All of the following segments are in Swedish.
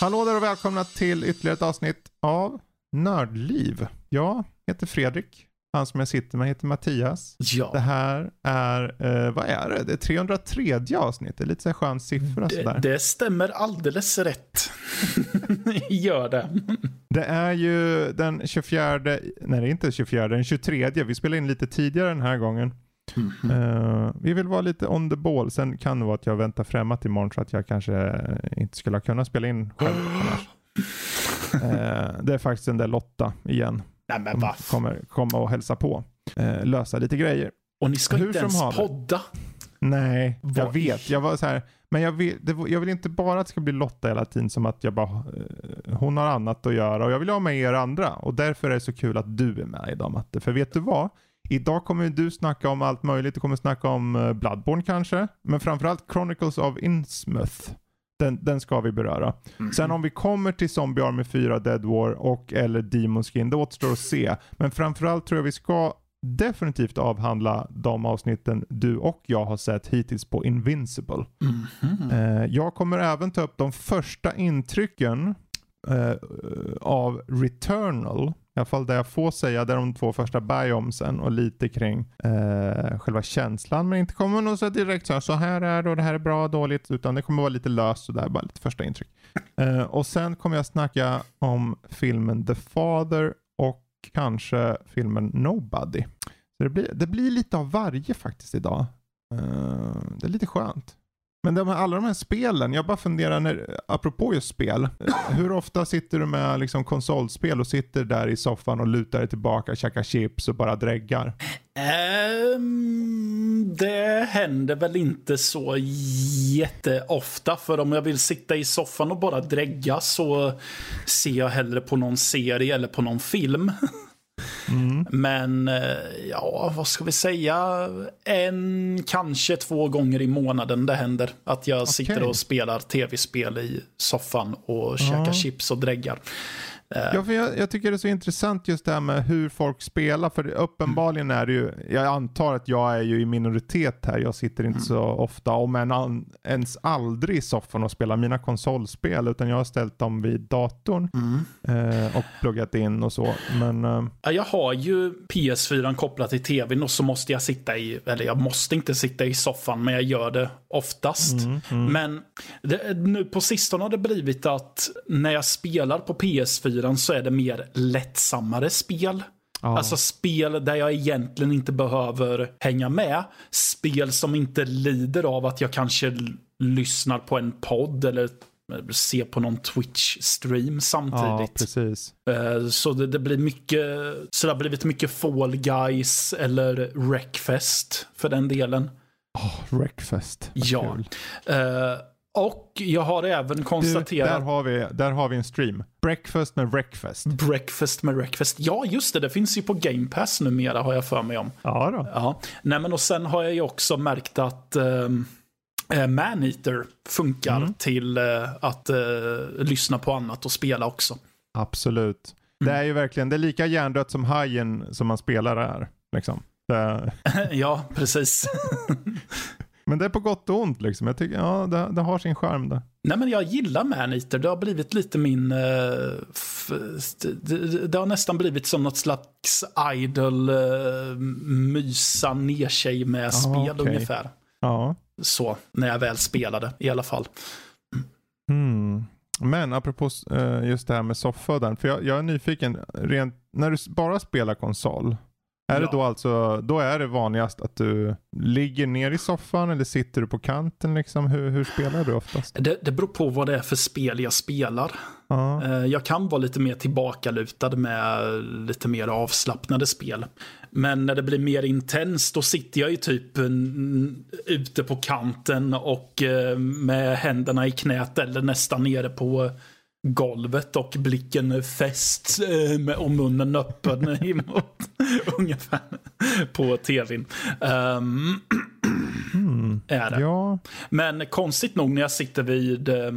Hallå där och välkomna till ytterligare ett avsnitt av Nördliv. Jag heter Fredrik. Han som jag sitter med heter Mattias. Ja. Det här är, eh, vad är det? Det är 303 avsnitt. Det är lite så här skön siffra sådär. Det, det stämmer alldeles rätt. Gör det. Det är ju den 24, nej det är inte 24, den 23. Vi spelar in lite tidigare den här gången. Eh, vi vill vara lite on the ball. Sen kan det vara att jag väntar främmat imorgon så att jag kanske eh, inte skulle ha kunnat spela in själv. Eh, det är faktiskt den där Lotta igen. Nej men va? kommer komma och hälsa på. Eh, lösa lite grejer. Och ni ska Hur inte ens podda. Nej, jag Vad vet. i- Jag var så här, men jag vill, det, jag vill inte bara att det ska bli Lotta hela tiden som att jag bara, eh, hon har annat att göra och jag vill ha med er andra. Och därför är det så kul att du är med idag Matte. För vet du vad? Idag kommer du snacka om allt möjligt. Du kommer snacka om eh, Bloodborne kanske. Men framförallt Chronicles of Innsmouth. Den, den ska vi beröra. Sen om vi kommer till Zombie Army 4, Dead War och eller Demon Skin, det återstår att se. Men framförallt tror jag vi ska definitivt avhandla de avsnitten du och jag har sett hittills på Invincible. Mhm. Eh, jag kommer även ta upp de första intrycken eh, av Returnal. I alla fall det jag får säga, det är de två första biomsen och lite kring eh, själva känslan. Men inte kommer nog så direkt så här, så här är det och det här är bra och dåligt. Utan det kommer vara lite löst sådär, bara lite första intryck. Eh, och sen kommer jag snacka om filmen The Father och kanske filmen Nobody. Så det blir, det blir lite av varje faktiskt idag. Eh, det är lite skönt. Men de här, alla de här spelen, jag bara funderar, när, apropå just spel. Eh, hur ofta sitter du med liksom, konsolspel och sitter där i soffan och lutar dig tillbaka, käkar chips och bara dräggar? Um, ehm, det händer väl inte så jätteofta. För om jag vill sitta i soffan och bara drägga så ser jag hellre på någon serie eller på någon film. Men eh, ja, vad ska vi säga? En, kanske två gånger i månaden det händer. Att jag sitter och spelar tv-spel i soffan och käkar chips och dräggar. Ja, för jag, jag tycker det är så intressant just det här med hur folk spelar. För det, uppenbarligen är det ju, jag antar att jag är ju i minoritet här. Jag sitter inte så ofta, om än an, ens aldrig i soffan och spelar mina konsolspel. Utan jag har ställt dem vid datorn eh, och pluggat in och så. Men eh, Ja, Jag har ju PS4 kopplat till tvn och så måste jag sitta i, eller jag måste inte sitta i soffan men jag gör det oftast. Men det, nu på sistone har det blivit att när jag spelar på PS4 så är det mer lättsammare spel. Ja. Alltså spel där jag egentligen inte behöver hänga med. Spel som inte lider av att jag kanske lyssnar på en podd eller ser på någon Twitch-stream ja, samtidigt. precis. Eh, Så det, det blir mycket, så det har blivit mycket Fall Guys eller Wreckfest för den delen. Wreckfest. Vad Ja. kul. Och jag har även Du, där, konstaterat har vi, där har vi en stream. Breakfast med Wreckfest. Breakfast med Wreckfest. Ja, just det. Det finns ju på Game Pass numera har jag för mig om. Ja då. Ja. Nej, men och sen har jag ju också märkt att um, Maneater funkar Mm. till eh, att eh, lyssna på annat och spela också. Absolut. Det är ju verkligen, det är lika hjärndött som hajen som man spelar är. Liksom. Det, ja, precis. men det är på gott och ont liksom. Jag tycker, ja, det, det har sin charm det. Nej, men jag gillar Maneater. Det har blivit lite min... eh, det, det har nästan blivit som något slags idol uh, mysa ner sig med spel okej. ungefär. Ja. Så, när jag väl spelade i alla fall. Hmm. Men apropå eh, just det här med soffa och den. För jag, jag är nyfiken, rent, när du bara spelar konsol. Är det Ja. då alltså, då är det vanligast att du ligger ner i soffan eller sitter du på kanten liksom? Hur, hur spelar du oftast? Det, det beror på vad det är för spel jag spelar. Ja. Eh, Jag kan vara lite mer tillbakalutad med lite mer avslappnade spel. Men när det blir mer intensst då sitter jag ju typ mm, ute på kanten och eh, med händerna i knät eller nästan nere på golvet och blicken fäst eh, med, och munnen öppen emot ungefär på tvn. Um, Mm. är det. Ja, Men konstigt nog när jag sitter vid eh,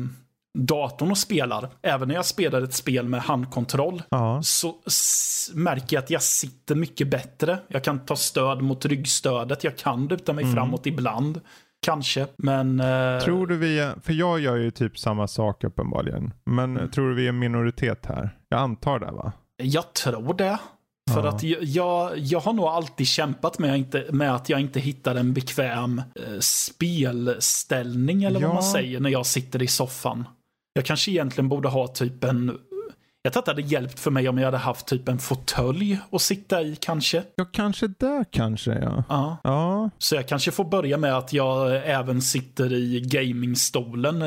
datorn och spelar, även när jag spelar ett spel med handkontroll, ja. så märker jag att jag sitter mycket bättre. Jag kan ta stöd mot ryggstödet, jag kan luta mig framåt ibland. Kanske, men... eh, Tror du vi är, för jag gör ju typ samma sak uppenbarligen. Men Mm. tror du vi är en minoritet här? Jag antar det va? Jag tror det. För att jag, jag, har nog alltid kämpat med, inte, med att jag inte hittar en bekväm eh, spelställning eller vad Ja. man säger när jag sitter i soffan. Jag kanske egentligen borde ha typ en... Jag tror att det hade hjälpt för mig om jag hade haft typ en fåtölj att sitta i kanske. Ja, kanske där kanske ja. Ja. Ja, Så jag kanske får börja med att jag även sitter i gamingstolen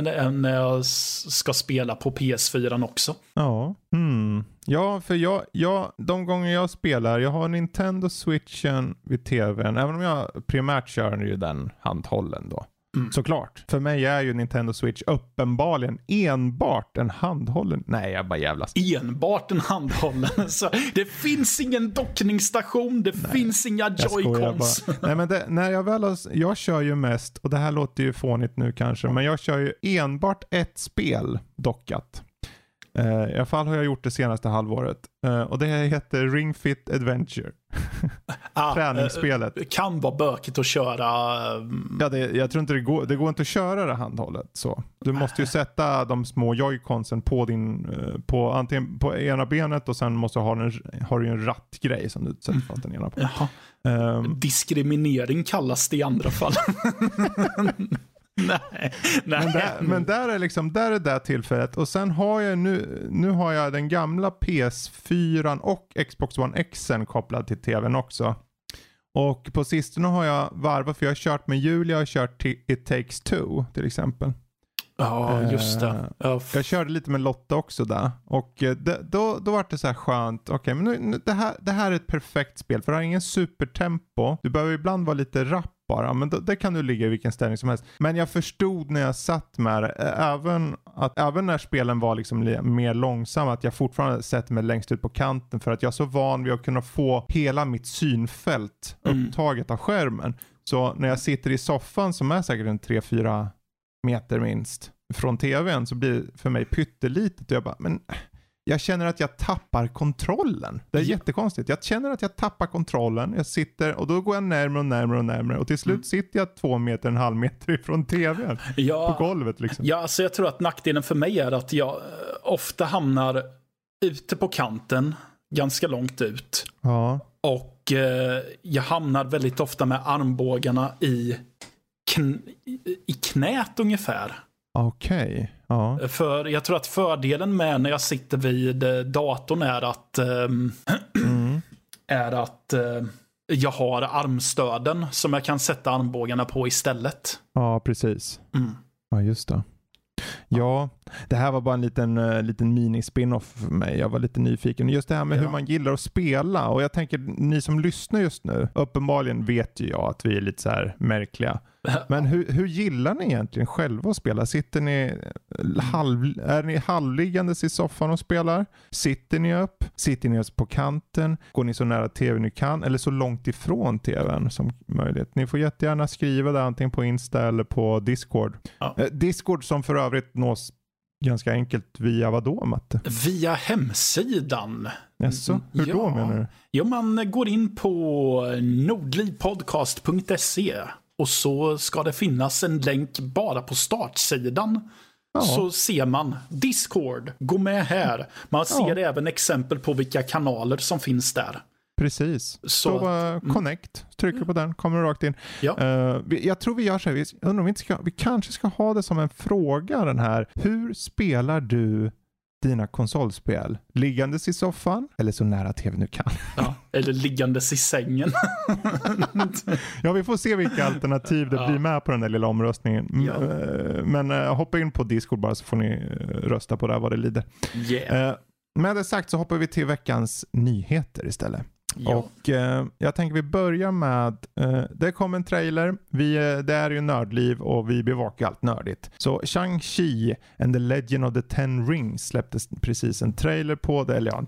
när jag ska spela på PS4 också. ja. Hmm. Ja, för jag, jag, de gånger jag spelar, jag har Nintendo switchen vid tvn, även om jag primärt kör ju den handhållen då. Mm. Såklart. För mig är ju Nintendo Switch uppenbarligen enbart en handhållen. Nej, jag bara jävlas. enbart en handhållen. Så det finns ingen dockningsstation, det finns inga joycons. Nej, men det, när jag väl har, jag kör ju mest, och det här låter ju fånigt nu kanske, men jag kör ju enbart ett spel dockat. Eh, I alla fall har jag gjort det senaste halvåret. Eh, och det heter Ring Fit Adventure. Ah, Träningsspelet. eh, kan vara bökigt att köra. mm, Ja, det, jag tror inte det går, det går inte att köra det handhållet så. Du måste ju sätta de små joyconsen på din, på antingen på ena benet och sen måste du ha, en, har du en rattgrej som du sätter fast den ena på. Jaha. Ehm, Diskriminering kallas det i andra fall. nej, nej. Men där, men där är liksom, där är det tillfället. Och sen har jag nu, nu har jag den gamla PS4 och Xbox One X kopplad till tvn också. Och på sistone har jag varvat, för jag har kört med Julia, jag har kört till It takes two till exempel. Ja, just Eh, det. Ja, f- Jag körde lite med Lotta också där. Och eh, det, då, då var det så här skönt. Okej, men nu, nu, det, här, det här är ett perfekt spel. För det har ingen supertempo. Du behöver ibland vara lite rapp bara. Men då, det kan du ligga i vilken ställning som helst. Men jag förstod när jag satt med det. eh, Även, att, även när spelen var liksom li- mer långsamma. Att jag fortfarande sätter mig längst ut på kanten. För att jag är så van vid att kunna få hela mitt synfält Mm. upptaget av skärmen. Så när jag sitter i soffan som är säkert en 3-4 meter minst från tvn så blir det för mig pyttelitet och jag bara, men jag känner att jag tappar kontrollen. Det är Ja. jättekonstigt. Jag känner att jag tappar kontrollen. Jag sitter och då går jag närmare och närmare och närmare och till slut Mm. sitter jag två meter, en halv meter ifrån tvn. ja, På golvet liksom. Ja, alltså jag tror att nackdelen för mig är att jag eh, ofta hamnar ute på kanten, ganska långt ut. Ja. Och eh, jag hamnar väldigt ofta med armbågarna i, kn i- knät ungefär. Okej. Ja. För jag tror att fördelen med när jag sitter vid eh, datorn är att, ehm, Mm. är att eh, jag har armstöden som jag kan sätta armbågarna på istället. ja, precis. Mm. Ja, just det. Ja, det här var bara en liten, uh, liten mini-spin-off för mig. Jag var lite nyfiken. Just det här med Ja. hur man gillar att spela. Och jag tänker, ni som lyssnar just nu, uppenbarligen vet ju jag att vi är lite så här märkliga. Men hur, hur gillar ni egentligen själva att spela? Sitter ni halv, är ni halvliggandes i soffan och spelar? Sitter ni upp? Sitter ni upp på kanten? Går ni så nära tv ni kan? Eller så långt ifrån tvn som möjligt? Ni får jättegärna skriva det antingen på Insta eller på Discord. Ja. Eh, Discord som för övrigt nås ganska enkelt via vad då Matte? Via hemsidan. Jaså, hur då Ja. menar du? Jo, man går in på nordlivpodcast.se och så ska det finnas en länk bara på startsidan. Ja. Så ser man Discord, gå med här. Man ser även exempel på vilka kanaler som finns där. Precis. Så, Så bara connect, trycker på den, kommer rakt in. Ja. Eh, vi, jag tror vi gör så här, vi, undrar om vi, inte ska, vi kanske ska ha det som en fråga den här. Hur spelar du dina konsolspel? Liggandes i soffan eller så nära tv du kan? Ja, eller liggandes i sängen. Ja, vi får se vilka alternativ det Ja. blir med på den där lilla omröstningen. Ja. eh, Men eh, hoppa in på Discord bara så får ni eh, rösta på det här vad det lider. Yeah. Med det sagt så hoppar vi till veckans nyheter istället. Ja. Och eh, jag tänker vi börjar med, eh, det kom en trailer, vi, eh, det är ju nördliv och vi bevakar allt nördigt. Så Shang-Chi and the Legend of the Ten Rings släpptes precis en trailer på det, eller ja,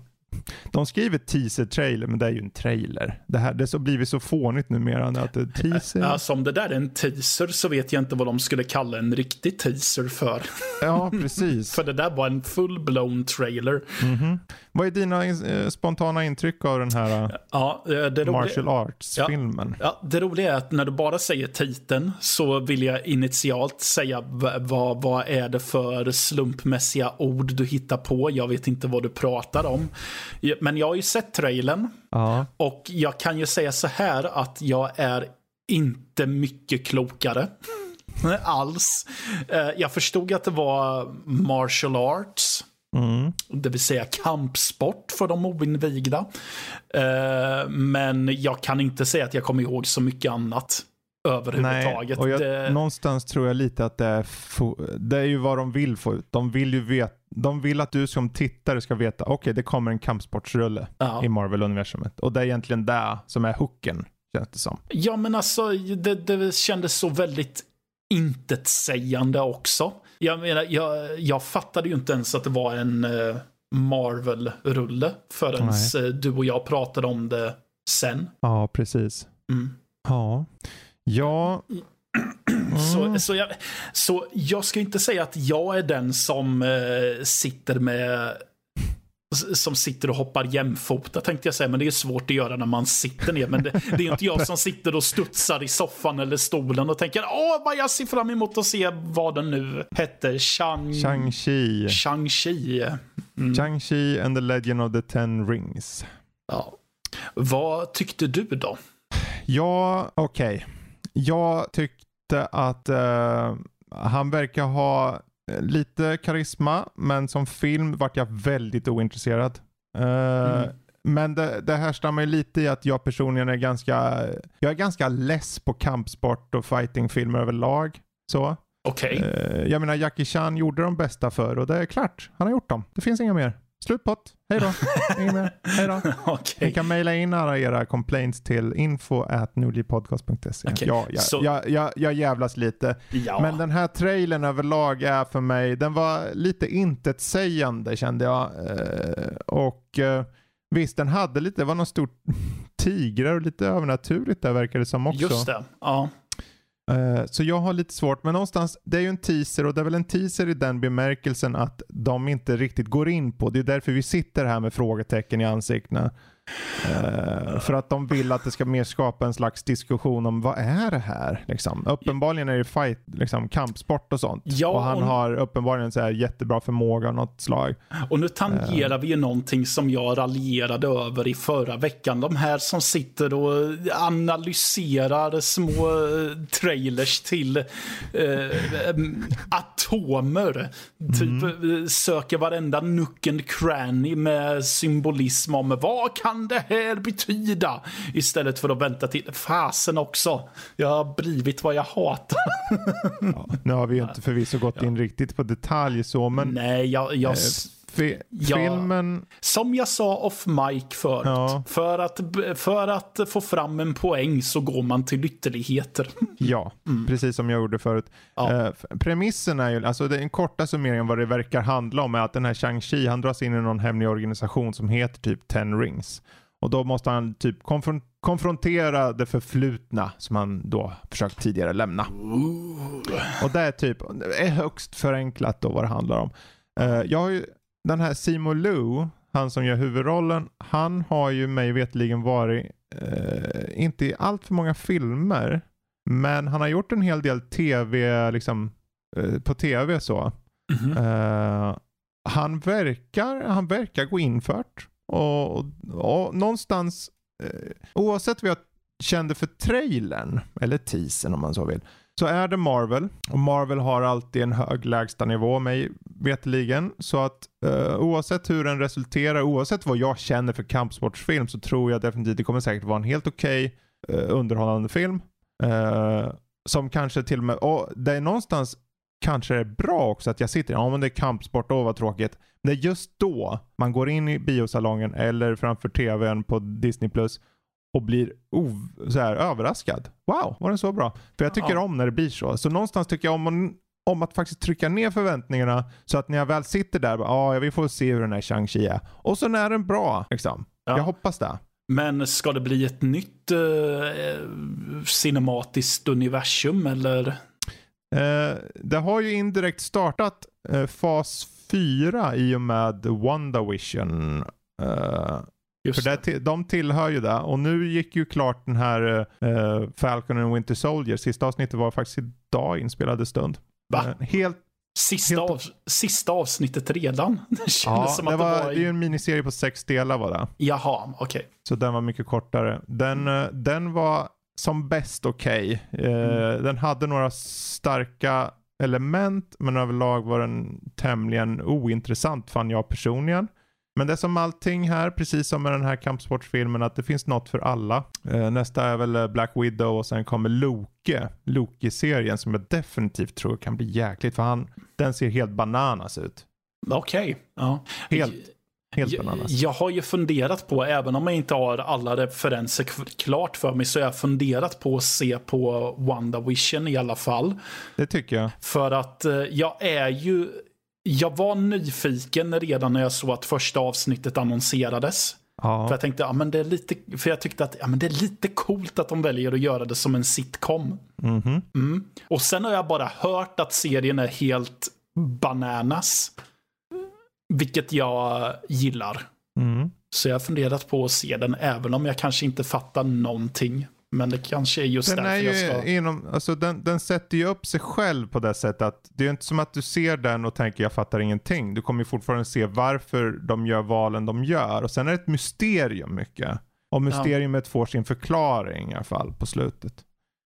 de skriver teaser-trailer men det är ju en trailer. Det här det har blivit så fånigt numera att det teaser. Alltså om det där är en teaser så vet jag inte vad de skulle kalla en riktig teaser för. Ja, precis. för det där var en full-blown trailer. Mhm. Vad är dina eh, spontana intryck av den här eh, Ja, eh, det roliga- martial arts-filmen? Ja, det roliga är att när du bara säger titeln så vill jag initialt säga vad, vad är det för slumpmässiga ord du hittar på. Jag vet inte vad du pratar om. Men jag har ju sett trailern Ja. och jag kan ju säga så här att jag är inte mycket klokare. Alls. Eh, Jag förstod att det var martial arts. Mm. Det vill säga kampsport för de oinvigda. Eh, Men jag kan inte säga att jag kommer ihåg så mycket annat Nej, överhuvudtaget. och jag, det, någonstans tror jag lite att det är, det är ju vad de vill få ut. De vill ju veta, de vill att du som tittare ska veta, okej det kommer en kampsportsrulle ja. i Marvel-universumet. Och det är egentligen det som är hooken, känns det som. ja, men alltså det, det kändes så väldigt intetsägande också. Jag menar, jag, jag fattade ju inte ens att det var en eh, Marvel-rulle förrän eh, du och jag pratade om det sen. Ja, precis. Mm. Ja. Ja. Så, Mm. så, jag, så jag ska inte säga att jag är den som eh, sitter med som sitter och hoppar jämfota tänkte jag säga, men det är svårt att göra när man sitter ner. Men det, det är inte jag som sitter och studsar i soffan eller stolen och tänker åh vad jag ser fram emot att se vad den nu hette. Shang... Shang-Chi. Shang-Chi. Mm. Shang-Chi and the Legend of the Ten Rings. Ja. Vad tyckte du då? Ja, okej. Jag tyckte att eh, han verkar ha eh, lite karisma, men som film vart jag väldigt ointresserad. Eh, Mm. Men det, det här stammar ju lite i att jag personligen är ganska, jag är ganska less på kampsport och fightingfilmer överlag. Så. Okej. Eh, jag menar Jackie Chan gjorde de bästa för och det är klart. Han har gjort dem. Det finns inga mer. Slutpott. Hej då. Inget mer. Hej då. Okej. Ni kan mejla in alla era complaints till info at nordlypodcast.se. Okej, Ja, jag, så- jag, jag, jag jävlas lite. Ja. Men den här trailern överlag är för mig, den var lite intetsägande kände jag. Eh, och eh, visst, den hade lite, det var någon stor tigrar och lite övernaturligt där verkar det som också. Just det. Ja. Eh, så jag har lite svårt, men någonstans, det är ju en teaser och det är väl en teaser i den bemärkelsen att de inte riktigt går in på. Det är därför vi sitter här med frågetecken i ansiktena. Eh, för att de vill att det ska mer skapa en slags diskussion om vad är det här? Liksom. Uppenbarligen är det fight, liksom, kampsport och sånt. Ja, och han och- har uppenbarligen så här jättebra förmåga av något slag. Och nu tangerar vi ju någonting som jag raljerade över i förra veckan. De här som sitter och analyserar små eh, trailers till em, atomer. Typ eh, söker varenda and cranny med symbolism om vad kan det här betyda? Istället för att vänta till fasen också. Jag har blivit vad jag hatar. Ja, nu har vi ju inte förvisso gått in riktigt på detalj så, men Nej, jag, jag, eh, fi- ja. filmen, Som jag sa off mic förut. Ja. För, att, för att få fram en poäng så går man till ytterligheter. Ja, precis som jag gjorde förut. Ja. Eh, premissen är ju, alltså det är en korta summering av vad det verkar handla om är att den här Shang-Chi han dras in i någon hemlig organisation som heter typ Ten Rings. Och då måste han typ konfron- konfrontera det förflutna som han då försökt tidigare lämna. Och det är typ, är högst förenklat då vad det handlar om. Eh, jag har ju, den här Simu Liu, han som gör huvudrollen, han har ju mig vetligen varit, eh, inte i allt för många filmer, men han har gjort en hel del tv, liksom, eh, på tv så. Mhm. Eh, han, verkar, han verkar gå infört. Och, och, och någonstans, eh, oavsett vad jag kände för trailern, eller teasern om man så vill, så är det Marvel. Och Marvel har alltid en hög lägstanivå mig veteligen. Så att eh, oavsett hur den resulterar, oavsett vad jag känner för kampsportsfilm så tror jag definitivt det kommer säkert vara en helt okej eh, underhållande film. Eh, som kanske till och med, och det är någonstans kanske är bra också att jag sitter, ja men det är kampsport, åh vad tråkigt. Men det är just då man går in i biosalongen eller framför tvn på Disney Plus och blir så här, överraskad. Wow, var den så bra? För jag tycker Ja. om när det blir så. Så någonstans tycker jag om, om att faktiskt trycka ner förväntningarna så att när jag väl sitter där, ja jag vill få se hur den här Shang-Chi är. Och så är den bra. Liksom. Ja. Jag hoppas det. Men ska det bli ett nytt eh, cinematiskt universum eller? Eh, det har ju indirekt startat eh, fas 4 i och med WandaVision. Eh, Just för det, de tillhör ju det. Och nu gick ju klart den här eh, Falcon and Winter Soldier. Sista avsnittet var faktiskt idag inspelade stund. Va? Eh, helt, Sista, helt- av, sista avsnittet redan? Det kändes ja, som det, att det var, var... det är ju I... en miniserie på sex delar var det. Jaha, okej. Så den var mycket kortare. Den, eh, den var som bäst okej. Eh, Mm. Den hade några starka element men överlag var den tämligen ointressant fann jag personligen. Men det är som allting här, precis som med den här kampsportsfilmen, att det finns något för alla. Eh, nästa är väl eh, Black Widow och sen kommer Loke, Loki-serien som jag definitivt tror kan bli jäkligt för han, den ser helt bananas ut. Okej. Ja. Helt, helt Jag, bananas. jag har ju funderat på, även om jag inte har alla referenser klart för mig, så har jag funderat på att se på WandaVision i alla fall. Det tycker jag. För att eh, jag är ju... Jag var nyfiken redan när jag såg att första avsnittet annonserades. För Ja, jag tänkte, ja men det är lite... För jag tyckte att ja, men det är lite coolt att de väljer att göra det som en sitcom. mhm. Mm. Och sen har jag bara hört att serien är helt bananas. Vilket jag gillar. Mm. Så jag har funderat på att se den, även om jag kanske inte fattar någonting. Men det kanske är just Den, är därför ju jag ska... inom, alltså den, den sätter ju upp sig själv på det sättet att det är inte som att du ser den och tänker jag fattar ingenting. Du kommer ju fortfarande se varför de gör valen de gör. Och sen är det ett mysterium mycket. Och mysteriumet får sin förklaring i alla fall på slutet.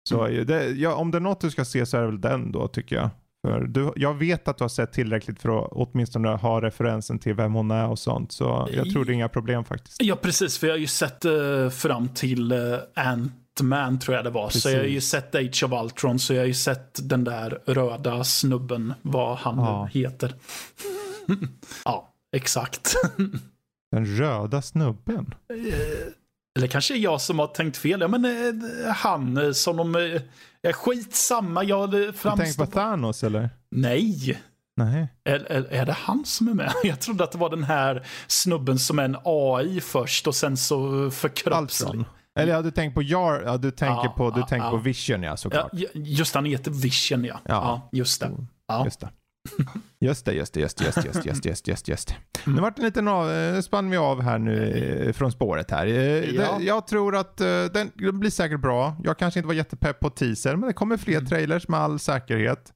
Så Mm. det, ja, om det är något du ska se så är det väl den då tycker jag. För du, jag vet att du har sett tillräckligt för att åtminstone ha referensen till vem hon är och sånt. Så jag tror det är inga problem faktiskt. Ja, precis. För jag har ju sett eh, fram till uh, Ant-Man, tror jag det var. Så jag har ju Precis. sett Age of Ultron, så jag har ju sett den där röda snubben, vad han Ja. heter. ja, exakt. Den röda snubben. Eller kanske jag som har tänkt fel. Ja, men eh, han eh, som de... Eh, är skitsamma, jag eh, Du tänker framstår... på Thanos eller? Nej. Nej. Är, det han som är med? Jag trodde att det var den här snubben som är en AI först och sen så förkroppslig. Eller ja, du tänker på Jar, ja, du tänker, ja, på, du ja, tänker på Vision ja, såklart. Ja, just han heter Vision ja. Ja, just det. Mm, ja. Just det. Just det, just det, just det, just det, just just just. Mm. Nu vart det en liten av, eh, spann vi av här nu eh, från spåret här. Eh, ja. Jag tror att den, den blir säkert bra. Jag kanske inte var jättepepp på teaser, men det kommer fler mm. trailers med all säkerhet.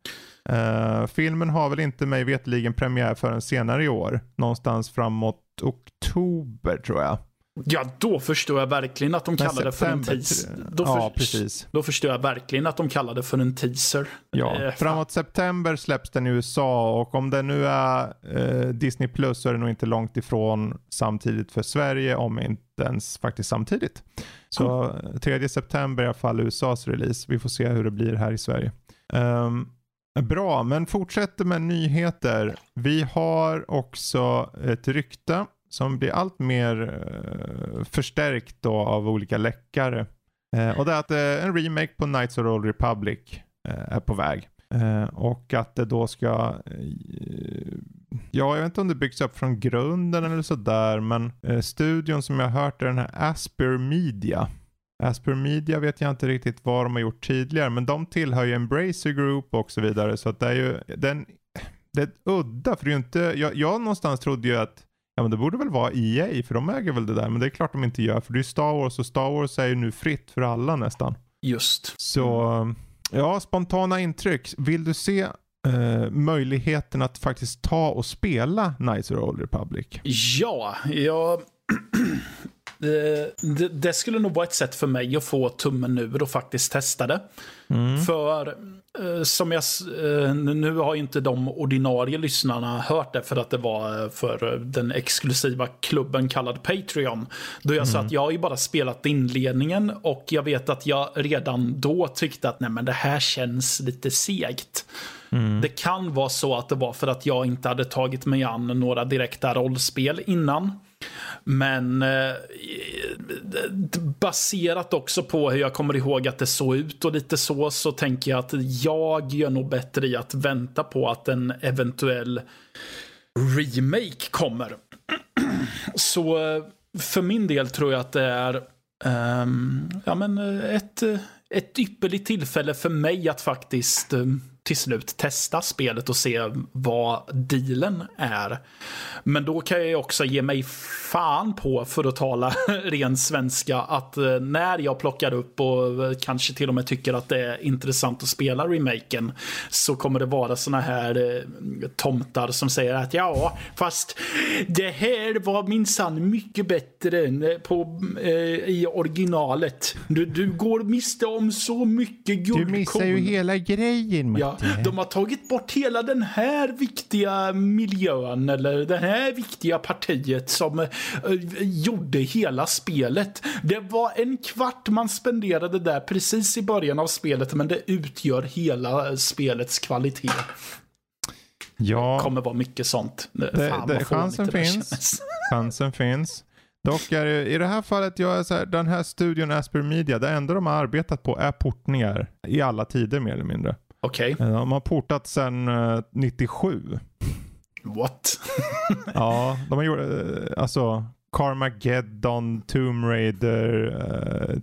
Uh, filmen har väl inte mig vetligen premiär förrän senare i år. Någonstans framåt oktober tror jag ja, då förstår jag verkligen att de Men kallar det för en teaser. Då, Ja, för, precis. då förstår jag verkligen att de kallar det för en teaser. Ja, Eh, framåt september släpps den i USA och om det nu är eh, Disney Plus så är det nog inte långt ifrån samtidigt för Sverige om inte ens faktiskt samtidigt. Så eh, 3 september i alla fall USAs release. Vi får se hur det blir här i Sverige. Ehm, bra, men fortsätter med nyheter. Vi har också ett rykte som blir allt mer eh, förstärkt då av olika läckare. Eh, och det är att eh, en remake på Knights of the Old Republic eh, är på väg. Eh, och att det då ska, eh, ja jag vet inte om det byggs upp från grunden eller sådär, men eh, studion som jag har hört är den här Asper Media. Asper Media vet jag inte riktigt vad de har gjort tidigare, men de tillhör ju Embracer Group och så vidare, så att det är ju, den, det är udda, för det är ju inte, jag, jag någonstans trodde ju att Ja men det borde väl vara EA för de äger väl det där men det är klart de inte gör för det är Star Wars och Star Wars är ju nu fritt för alla nästan. Just. Så ja, spontana intryck. Vill du se eh, möjligheten att faktiskt ta och spela Knights of the Old Republic? Ja, jag... Det, det, det skulle nog vara ett sätt för mig att få tummen ur och faktiskt testa det. Mm. För eh, som jag, eh, nu har inte de ordinarie lyssnarna hört det för att det var eh, för eh, den exklusiva klubben kallad Patreon. Då jag sa att jag har ju bara spelat inledningen och jag vet att jag redan då tyckte att nej men det här känns lite segt. Mm. Det kan vara så att det var för att jag inte hade tagit mig an några direkta rollspel innan. Men eh, baserat också på hur jag kommer ihåg att det såg ut och lite så, så tänker jag att jag gör nog bättre i att vänta på att en eventuell remake kommer. så eh, för min del tror jag att det är um, ja, men eh, ett, eh, ett ypperligt tillfälle för mig att faktiskt um, till slut testa spelet och se vad dealen är. Men då kan jag också ge mig fan på, för att tala ren svenska, att eh, när jag plockar upp och eh, kanske till och med tycker att det är intressant att spela remaken så kommer det vara såna här eh, tomtar som säger att ja, fast det här var minsann mycket bättre på, eh, i originalet. Du, du går miste om så mycket guldkorn. Du missar ju hela grejen, Matte. Ja, de har tagit bort hela den här viktiga miljön eller det här viktiga partiet som uh, gjorde hela spelet. Det var en kvart man spenderade där precis i början av spelet men det utgör hela spelets kvalitet. Ja. Det kommer vara mycket sånt. Det, Fan, det, chansen finns. chansen finns. Dock är det, i det här fallet, jag är så här, den här studion Asper Media, det enda de har arbetat på är portningar i alla tider mer eller mindre. Okej. Okay. De har portat sedan 97. Eh, What? ja, de har gjort, eh, alltså Carmageddon, Tomb Raider, uh,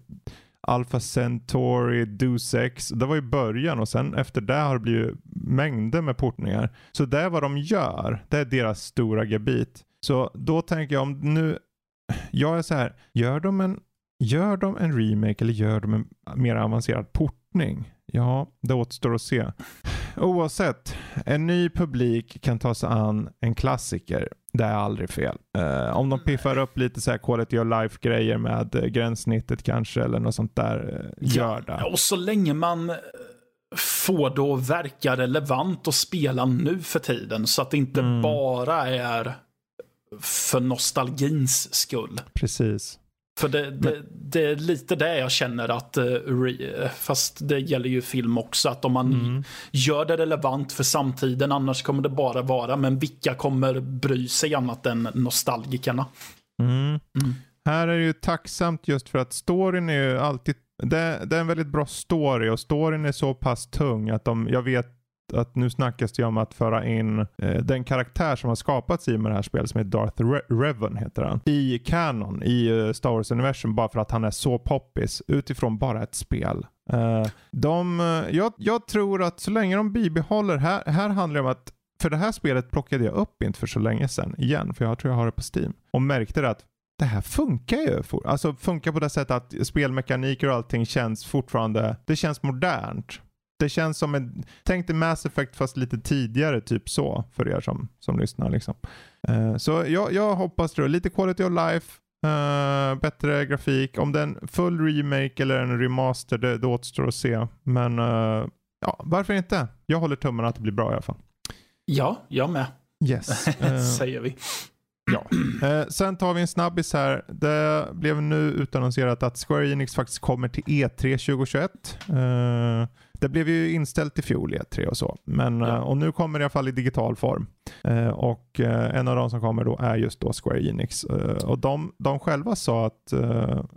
Alpha Centauri, Deus Ex. Det var i början och sen efter det har det blivit mängder med portningar. Så det är vad de gör. Det är deras stora gebit. Så då tänker jag om nu, jag är så här, gör de en, gör de en remake eller gör de en mer avancerad portning? Ja, det återstår att se. Oavsett, en ny publik kan ta sig an en klassiker. Det är aldrig fel. Uh, om de piffar upp lite så här quality of life grejer med uh, gränssnittet kanske eller något sånt där. Uh, gör det. Ja, och så länge man får att verka relevant att spela nu för tiden. Så att det inte mm. bara är för nostalgins skull. Precis. För det, det, det, är lite det jag känner att, uh, fast det gäller ju film också, att om man mm. gör det relevant för samtiden, annars kommer det bara vara, men vilka kommer bry sig annat än nostalgikerna? Mm. Mm. Här är det ju tacksamt just för att storyn är ju alltid, det, det, är en väldigt bra story och storyn är så pass tung att de, jag vet att nu snackas det om att föra in eh, den karaktär som har skapats i med det här spelet som heter Darth Re Revan heter han. I Canon, i uh, Star Wars-universum bara för att han är så poppis utifrån bara ett spel. Uh, de, uh, jag, jag, tror att så länge de bibehåller, här, här handlar det om att för det här spelet plockade jag upp inte för så länge sedan igen, för jag tror jag har det på Steam. Och märkte det att det här funkar ju. Alltså funkar på det sättet att spelmekaniker och allting känns fortfarande, det känns modernt det känns som en, tänk dig Mass Effect fast lite tidigare, typ så, för er som, som lyssnar. Liksom. Uh, så jag, jag hoppas det. Lite quality of life, uh, bättre grafik. Om det är en full remake eller en remaster, det, det återstår att se. Men uh, ja, varför inte? Jag håller tummarna att det blir bra i alla fall. Ja, jag med. Yes. Säger vi. Ja. Eh, sen tar vi en snabbis här. Det blev nu utannonserat att Square Enix faktiskt kommer till E3 2021. Eh, det blev ju inställt i fjol E3 och så. Men, ja. Eh, och nu kommer det i alla fall i digital form. Eh, och eh, en av de som kommer då är just då Square Enix. och de, de själva sa att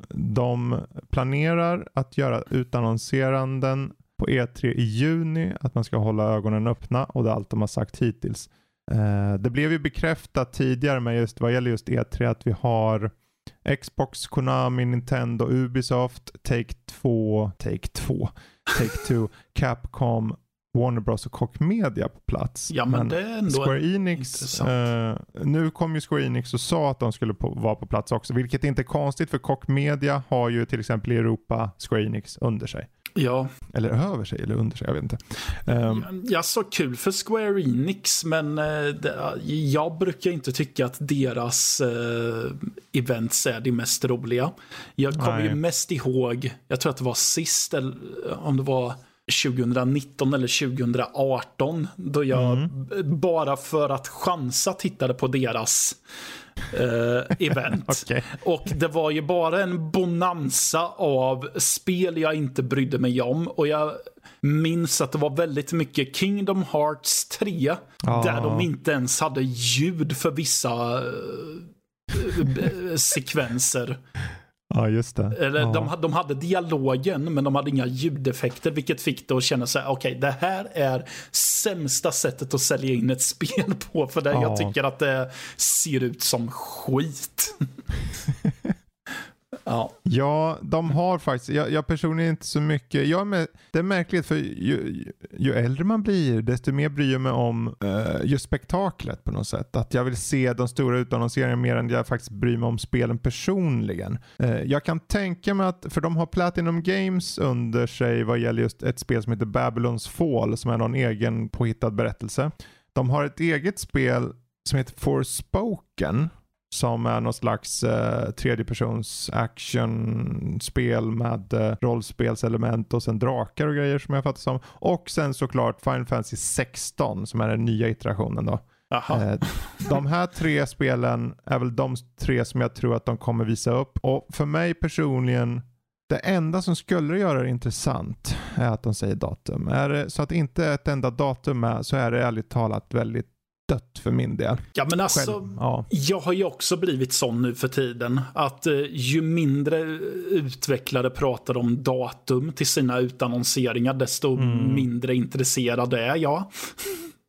de planerar att göra utannonseranden på E3 i juni, att man ska hålla ögonen öppna och det är allt de har sagt hittills. det blev ju bekräftat tidigare med just vad gäller just E3 att vi har Xbox, Konami, Nintendo, Ubisoft, Take-Two, Take-Two, Take-Two, Capcom, Warner Bros och Koch Media på plats. Ja, men, men det är ändå Square Enix, eh, nu kom ju Square Enix och sa att de skulle på, vara på plats också, vilket inte är konstigt för Koch Media har ju till exempel i Europa Square Enix under sig. Ja. Eller över sig eller under sig, jag vet inte. Um, ja, så kul för Square Enix, men uh, det, jag brukar inte tycka att deras uh, events är de mest roliga. Jag kommer ju mest ihåg, jag tror att det var sist, eller om det var 2019 eller 2018 då jag mm. bara för att chansa tittade på deras eh, event. Okay. Och det var ju bara en bonanza av spel jag inte brydde mig om. Och jag minns att det var väldigt mycket Kingdom Hearts 3. Ah. Där de inte ens hade ljud för vissa eh, sekvenser. Ja, just det. Eller ja. de, de hade dialogen, men de hade inga ljudeffekter, vilket fick det att känna så här, okej, okay, det här är sämsta sättet att sälja in ett spel på, för det Ja. jag tycker att det ser ut som skit. ja. Ja, de har faktiskt, jag, jag personligen inte så mycket, jag är med, det är märkligt för ju, ju äldre man blir desto mer bryr jag mig om uh, just spektaklet på något sätt. Att jag vill se de stora utannonseringarna mer än jag faktiskt bryr mig om spelen personligen. Uh, jag kan tänka mig att, för de har Platinum Games under sig vad gäller just ett spel som heter Babylons Fall som är någon egen påhittad berättelse. De har ett eget spel som heter Forspoken som är någon slags eh, tredjepersons actionspel med eh, rollspelselement och sen drakar och grejer som jag fattar som. Och sen såklart Final Fantasy 16 som är den nya iterationen då. Aha. Eh, de här tre spelen är väl de tre som jag tror att de kommer visa upp. Och för mig personligen, det enda som skulle göra det intressant är att de säger datum. Är det så att inte ett enda datum är så är det ärligt talat väldigt dött för min del. Ja, men alltså, Själv, ja. jag har ju också blivit sån nu för tiden. Att eh, ju mindre utvecklare pratar om datum till sina utannonseringar, desto Mm. mindre intresserad är jag.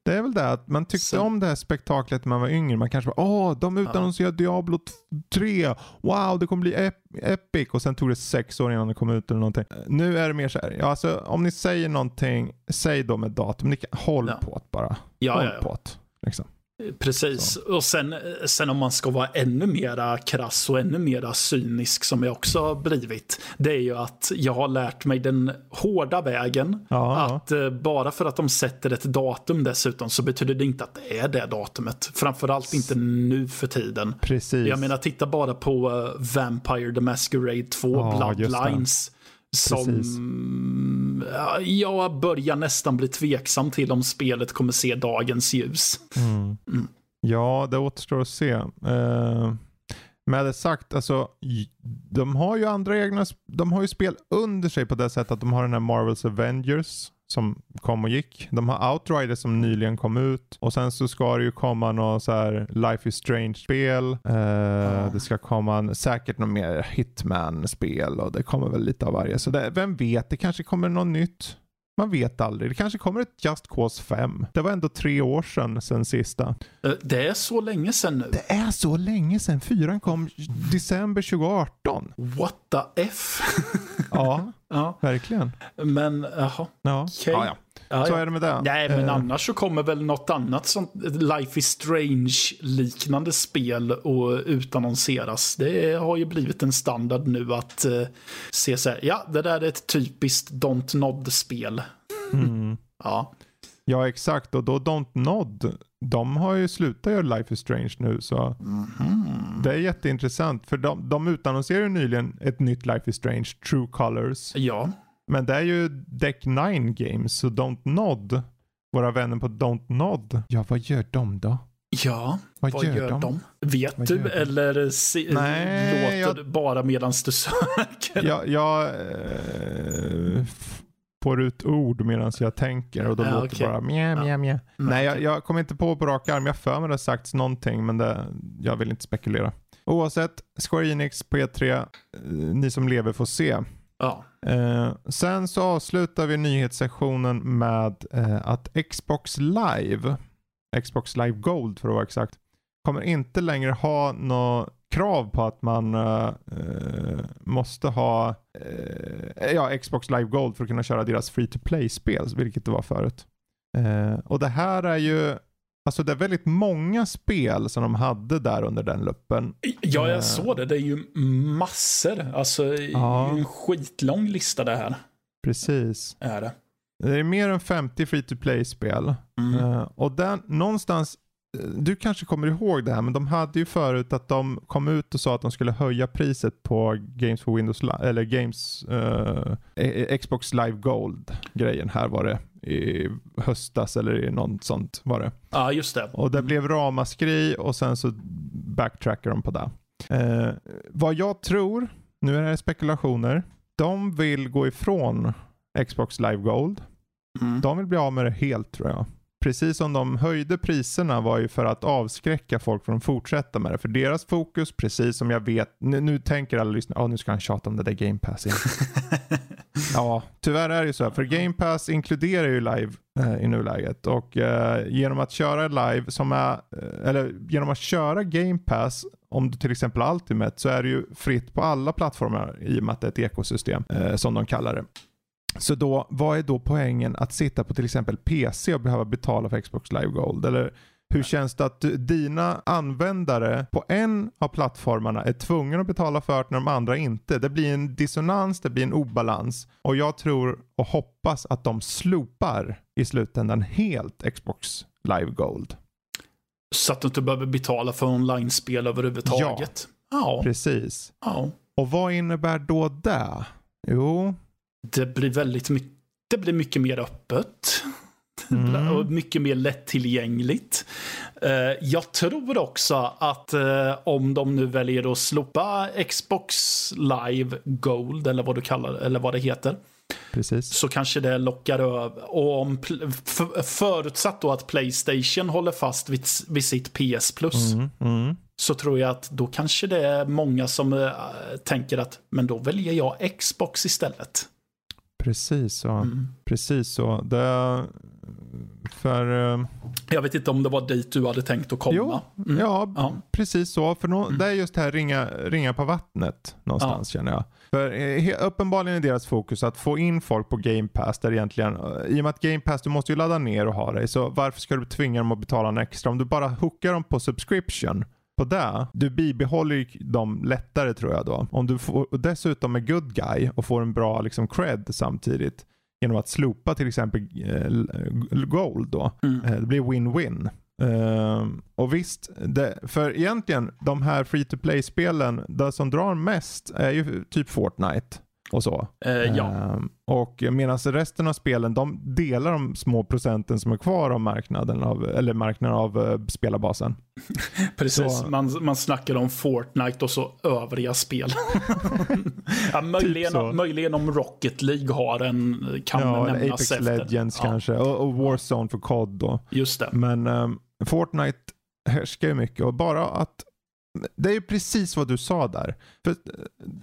Det är väl det att man tyckte Så- om det här spektaklet när man var yngre. Man kanske bara åh, de utannonserar Diablo 3. Wow, det kommer bli ep- epic. Och sen tog det sex år innan det kom ut eller någonting. Nu är det mer så här, ja, alltså, om ni säger någonting, säg då med datum. Ni kan, håll Ja. på bara. Ja, håll ja, ja. på. Liksom. Precis. Och sen, sen om man ska vara ännu mera krass och ännu mera cynisk som jag också har blivit. Det är ju att jag har lärt mig den hårda vägen. Ja, att eh, bara för att de sätter ett datum dessutom så betyder det inte att det är det datumet. Framförallt inte nu för tiden. Precis. Jag menar, titta bara på eh, Vampire the Masquerade 2 Ja. Bloodlines. Som Precis. ja, jag börjar nästan bli tveksam till om spelet kommer se dagens ljus. Mm. Mm. Ja, det återstår att se. Uh, med det sagt, alltså, de har ju andra egna, de har ju spel under sig på det sättet att de har den här Marvels Avengers som kom och gick. De har Outriders som nyligen kom ut och sen så ska det ju komma något så här Life is Strange-spel. Eh, Det ska komma en, säkert något mer Hitman-spel och det kommer väl lite av varje. Så det, vem vet, det kanske kommer något nytt. Man vet aldrig. Det kanske kommer ett Just Cause 5. Det var ändå tre år sedan sen sista. Eh, Det är så länge sedan nu. Det är så länge sedan. Fyran kom december 2018. What the F? Ja, ja, verkligen. men jaha. Ja, Okej. ja, ja. Ja, så är det med det. Nej, men Eh, annars så kommer väl något annat sånt Life is Strange-liknande spel och utannonseras. Det har ju blivit en standard nu att eh, se så här, ja, det där är ett typiskt Don't Nod-spel. Mm. Ja, Ja, exakt. Och då Don't Nod, de har ju slutat göra Life is Strange nu. Så Mhm. det är jätteintressant. För de, de utannonserade nyligen ett nytt Life is Strange, True Colors. ja. Men det är ju Deck 9 Games, så Don't Nod, våra vänner på Don't Nod, ja vad gör de då? Ja, Vad, vad gör, de? Vet Vad du gör de? eller se, Nej, låter jag- du bara medan du söker? Jag, jag eh, f- får ut ord medan jag tänker och då Ja, låter det bara mjä, mjä, mjä. Nej, jag, jag kommer inte på på rak arm. Jag för mig det har sagts någonting, men det, jag vill inte spekulera. Oavsett, Square Enix på E3, eh, ni som lever får se. Ja. Eh, sen så avslutar vi nyhetssektionen med eh, att Xbox Live, Xbox Live Gold för att vara exakt, kommer inte längre ha något krav på att man eh, eh, måste ha eh, ja, Xbox Live Gold för att kunna köra deras free to play-spel, vilket det var förut. Eh, och det här är ju, alltså det är väldigt många spel som de hade där under den luppen. Ja, Eh. jag såg det. Det är ju massor. Alltså, Ja. en skitlång lista det här. Precis. Är det. Det är mer än 50 free to play-spel. Mm. Eh, och den, någonstans, eh, du kanske kommer ihåg det här, men de hade ju förut att de kom ut och sa att de skulle höja priset på Games for Windows, eller Games, eh, eh, Xbox Live Gold-grejen. Här var det i höstas eller i något sånt var det. Ja, just det. Och det blev ramaskri och sen så backtrackar de på det. Eh, vad jag tror, nu är det spekulationer, de vill gå ifrån Xbox Live Gold. Mm. De vill bli av med det helt tror jag. Precis som de höjde priserna var ju för att avskräcka folk från att fortsätta med det. För deras fokus, precis som jag vet, nu, nu tänker alla lyssnare, oh, nu ska han tjata om det där Game Pass igen. ja, tyvärr är det ju så. Här, för Game Pass inkluderar ju live eh, i nuläget. Och eh, genom att köra live, som är, eh, eller genom att köra Game Pass, om du till exempel Ultimate, så är det ju fritt på alla plattformar i och med att det är ett ekosystem, eh, som de kallar det. Så då, vad är då poängen att sitta på till exempel PC och behöva betala för Xbox Live Gold? Eller hur känns det att dina användare på en av plattformarna är tvungna att betala för det när de andra inte? Det blir en dissonans, det blir en obalans. Och jag tror och hoppas att de slopar i slutändan helt Xbox Live Gold. Så att du inte behöver betala för online-spel överhuvudtaget. Ja. Precis. ja. Och vad innebär då det? Jo, Det blir väldigt mycket, det blir mycket mer öppet. Mm. Och mycket mer lättillgängligt. Eh, Jag tror också att eh, om de nu väljer att slopa Xbox Live Gold eller vad du kallar eller vad det heter. precis. Så kanske det lockar över. Och om, för, förutsatt då att Playstation håller fast vid, vid sitt PS Plus. Mm, mm. Så tror jag att då kanske det är många som äh, tänker att men då väljer jag Xbox istället. Precis så. Mm. Precis så. Det, för, eh, Jag vet inte om det var dit du hade tänkt att komma. jo, Mm. ja, Ja. precis så. För nå- Mm. det är just det här ringa, ringa på vattnet någonstans känner jag. För eh, uppenbarligen är deras fokus att få in folk på Game Pass där egentligen, eh, i och med att Game Pass, du måste ju ladda ner och ha dig, så varför ska du tvinga dem att betala en extra? Om du bara hookar dem på subscription, på det, du bibehåller ju dem lättare tror jag då. Om du får, dessutom är good guy och får en bra liksom cred samtidigt genom att slopa till exempel eh, gold då. Mm. Eh, Det blir win-win. Ehm, och visst, det, för egentligen de här free to play-spelen, det som drar mest är ju typ Fortnite och så. Eh, ja, Ehm, och medan resten av spelen, de delar de små procenten som är kvar av marknaden, av, eller marknaden av uh, spelarbasen. precis. så- Man, man snackar om Fortnite och så övriga spel. ja, möjligen, Typ så. möjligen om Rocket League har en, kan ja, nämnas Apex efter. Legends ja, kanske, och, och Warzone för COD då. Just det. Men ehm, Fortnite härskar ju mycket och bara att det är ju precis vad du sa där. För eh,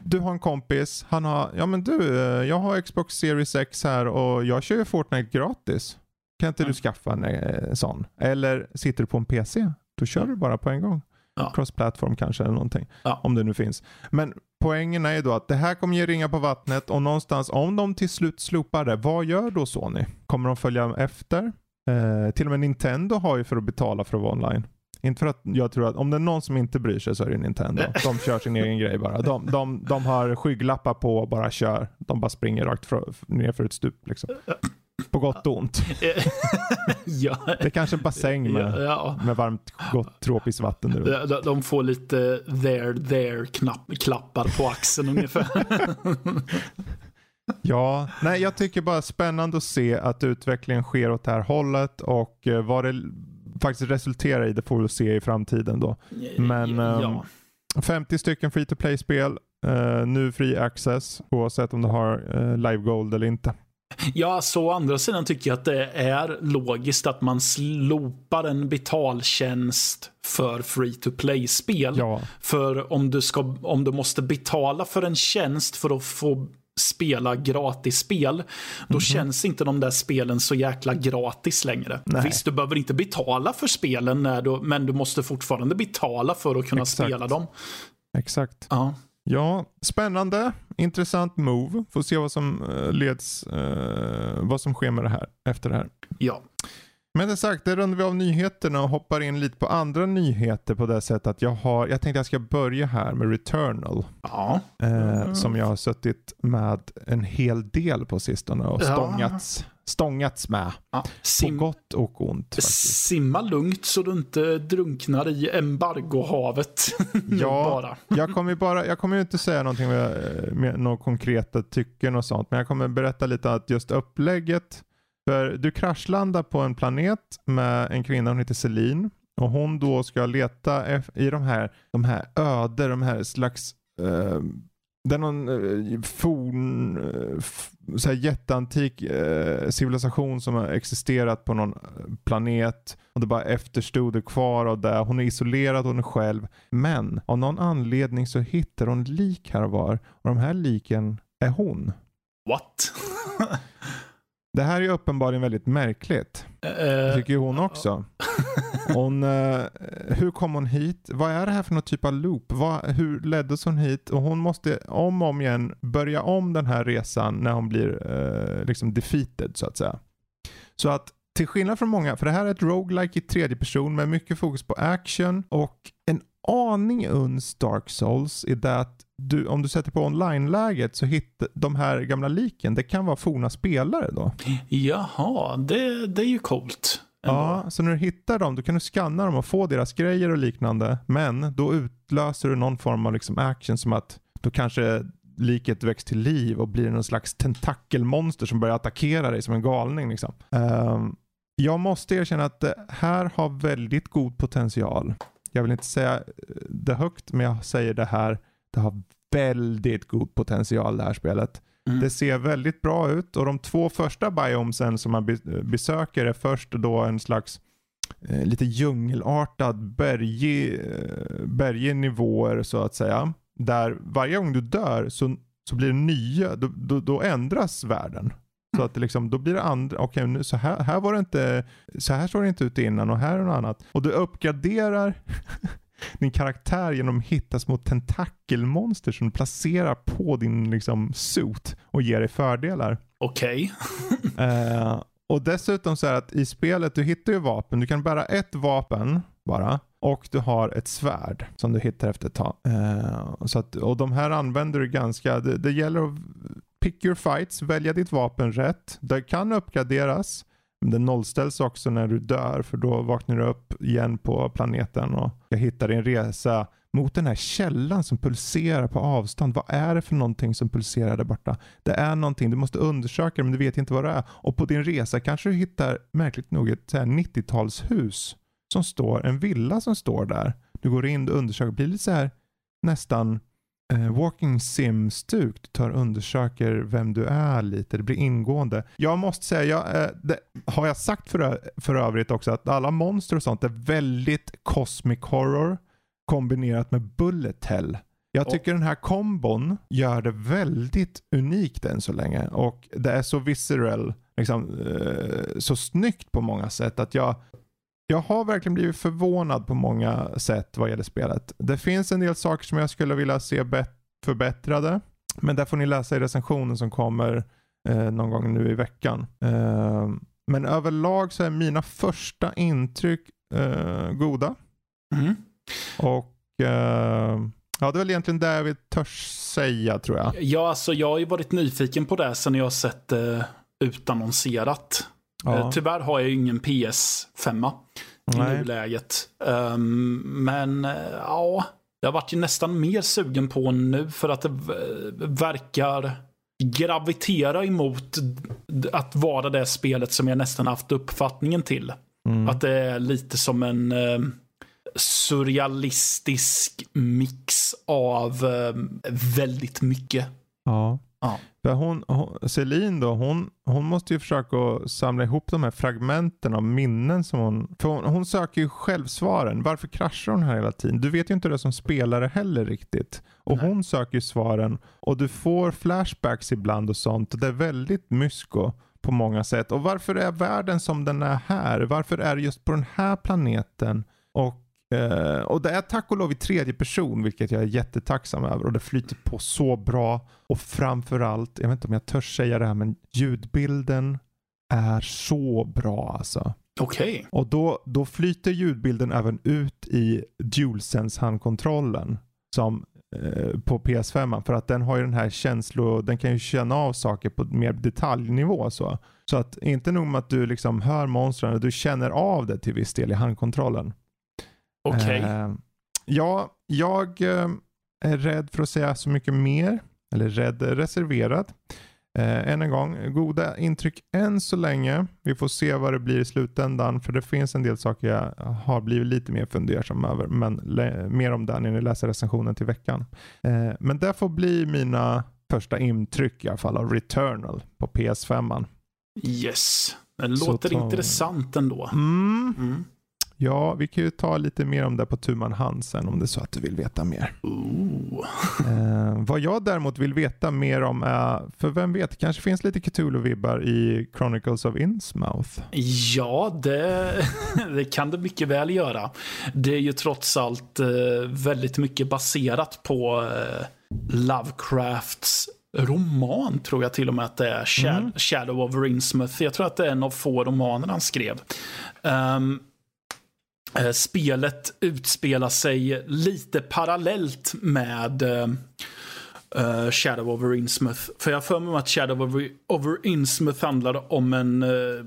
Du har en kompis, han har, ja men du, eh, jag har Xbox Series X här och jag kör ju Fortnite gratis. Kan inte Mm. du skaffa en eh, sån? Eller sitter du på en PC? Då kör du bara på en gång. Ja. Cross-platform kanske eller någonting. Ja. Om det nu finns. Men poängen är ju då att det här kommer ge ringa på vattnet och någonstans om de till slut slopar det, vad gör då Sony? Kommer de följa efter? Eh, till och med Nintendo har ju för att betala för att vara online. Inte för att jag tror att om det är någon som inte bryr sig så är det Nintendo. De kör sin egen grej bara. De, de, de har skygglappar på och bara kör. De bara springer rakt för, ner för ett stup. Liksom. På gott och ont. ja. Det är kanske en bassäng med, Ja, ja. med varmt gott tropiskt vatten. Där. De, de- de får lite there, there knapp, klappar på axeln ungefär. Ja, nej jag tycker bara spännande att se att utvecklingen sker åt det här hållet och eh, vad det faktiskt resulterar i det får vi se i framtiden då. Men, ja. ehm, 50 stycken free to play-spel, eh, nu free access oavsett om du har eh, live gold eller inte. ja, så å andra sidan tycker jag att det är logiskt att man slopar en betaltjänst för free to play-spel. Ja, För om du, ska, om du måste betala för en tjänst för att få spela gratisspel, då känns inte de där spelen så jäkla gratis längre. Nej. Visst, du behöver inte betala för spelen, när du, men du måste fortfarande betala för att kunna Exakt. spela dem. exakt. Ja. Ja, spännande, intressant move. Får se vad som eh, leds, eh, vad som sker med det här efter det här. ja. Med det sagt, det rundar vi av nyheterna och hoppar in lite på andra nyheter på det sättet att jag har, jag tänkte jag ska börja här med Returnal. Ja. Eh, Som jag har suttit med en hel del på sistone och Ja. stångats, stångats med. ja. På Sim, gott och ont faktiskt. simma lugnt så du inte drunknar i embargohavet. Ja. bara. Jag kommer ju bara, jag kommer inte säga någonting med, med några konkreta tycken och sånt, men jag kommer berätta lite att just upplägget, för du kraschlandar på en planet med en kvinna, hon heter Celine, Och hon då ska leta i de här, de här öde, de här slags eh, det är någon eh, forn, eh, så här jätteantik eh, civilisation som har existerat på någon eh, planet och det bara efterstoder kvar av det. Hon är isolerad, hon är själv. Men av någon anledning så hittar hon lik här och var. Och de här liken är hon. What? det här är uppenbarligen väldigt märkligt. Det tycker ju hon också. Hon, uh, hur kom hon hit? Vad är det här för någon typ av loop? Vad, hur leddes hon hit? Och hon måste om och om igen börja om den här resan när hon blir uh, liksom defeated så att säga. Så att till skillnad från många, för det här är ett roguelike i tredje person med mycket fokus på action och en aning uns Dark Souls i det att du, om du sätter på online-läget så hittar de här gamla liken, det kan vara forna spelare då. Jaha, det, det är ju coolt. Ja, så när du hittar dem då kan du scanna dem och få deras grejer och liknande. Men då utlöser du någon form av liksom action som att då kanske liket väcks till liv och blir någon slags tentakelmonster som börjar attackera dig som en galning. Liksom. Um, jag måste erkänna att det här har väldigt god potential. Jag vill inte säga det högt, men jag säger det här. Det har väldigt god potential det här spelet. Mm. Det ser väldigt bra ut och de två första biomesen som man besöker är först då en slags eh, lite djungelartad bergig, eh, bergig nivåer så att säga. Där varje gång du dör så, så blir det nya, då, då, då ändras världen. Så att det liksom, då blir det andra, okej okay, så här, här var det inte, så här såg det inte ut innan och här är något annat. Och du uppgraderar din karaktär genom att hitta små tentakelmonster som du placerar på din liksom, suit och ger dig fördelar. Okej. Okay. uh, och dessutom så är det att i spelet, du hittar ju vapen. Du kan bära ett vapen bara. Och du har ett svärd som du hittar efter ett tag. Uh, så att, och de här använder du ganska, det, det gäller att pick your fights, välja ditt vapen rätt. Det kan uppgraderas. Men nollställs också när du dör för då vaknar du upp igen på planeten och jag hittar din resa mot den här källan som pulserar på avstånd. Vad är det för någonting som pulserar där borta? Det är någonting, du måste undersöka det men du vet inte vad det är. Och på din resa kanske du hittar märkligt nog ett 90-talshus som står, en villa som står där. Du går in och undersöker, det blir lite så här nästan walking sim-stuk. Tar undersöker vem du är lite. Det blir ingående. Jag måste säga, jag, eh, det, har jag sagt för, för övrigt också att alla monster och sånt är väldigt cosmic horror kombinerat med bullet hell. Jag tycker den här kombon gör det väldigt unikt än så länge och det är så visceral, liksom, eh, så snyggt på många sätt att jag jag har verkligen blivit förvånad på många sätt vad gäller spelet. Det finns en del saker som jag skulle vilja se förbättrade. Men där får ni läsa i recensionen som kommer eh, någon gång nu i veckan. Eh, men överlag så är mina första intryck eh, goda. Mm. Och eh, Ja, det är väl egentligen det jag vill törs säga tror jag. Ja, alltså jag har ju varit nyfiken på det sen jag har sett det eh, utannonserat. Ja. Eh, tyvärr har jag ingen PS5 i Nej. nuläget. Um, men uh, ja, jag varit ju nästan mer sugen på nu för att det verkar gravitera emot att vara det spelet som jag nästan haft uppfattningen till. Mm. Att det är lite som en uh, surrealistisk mix av uh, väldigt mycket. Ja. Ja. För hon, hon, Celine då, hon, hon måste ju försöka samla ihop de här fragmenten av minnen som hon... För hon, hon söker ju själv svaren. Varför kraschar hon här hela tiden? Du vet ju inte det som spelare heller riktigt. Och Nej. hon söker ju svaren och du får flashbacks ibland och sånt. Det är väldigt mysko på många sätt. Och varför är världen som den är här? Varför är det just på den här planeten? Och Uh, och det är tack och lov i tredje person, vilket jag är jättetacksam över. Och det flyter på så bra. Och framförallt, jag vet inte om jag törs säga det här, men ljudbilden är så bra alltså. Okej. Okay. Och då, då flyter ljudbilden även ut i DualSense handkontrollen. Som uh, på PS5. För att den har ju den här känslo, den kan ju känna av saker på mer detaljnivå. Så, så att inte nog med att du liksom hör monstren, du känner av det till viss del i handkontrollen. Okej. Okay. Uh, ja, jag uh, är rädd för att säga så mycket mer. Eller rädd, reserverad. Eh, än en gång, goda intryck än så länge. Vi får se vad det blir i slutändan. För det finns en del saker jag har blivit lite mer fundersam över. Men mer om det när ni läser recensionen till veckan. Eh, men det får bli mina första intryck i alla fall av Returnal på PS5. Yes, det låter ta... intressant ändå. Mm. Mm. Ja, vi kan ju ta lite mer om det på tu man hand sen om det är så att du vill veta mer. Eh, vad jag däremot vill veta mer om är, för vem vet, kanske finns lite Cthulhu-vibbar i Chronicles of Innsmouth? Ja, det, det, kan det mycket väl göra. Det är ju trots allt eh, väldigt mycket baserat på eh, Lovecrafts roman tror jag till och med att det är. Shad mm. Shadow of Rinsmouth. Jag tror att det är en av få romaner han skrev. Um, spelet utspelar sig lite parallellt med uh, Shadow over Innsmouth. För jag för mig att Shadow over, over Innsmouth handlar om en uh,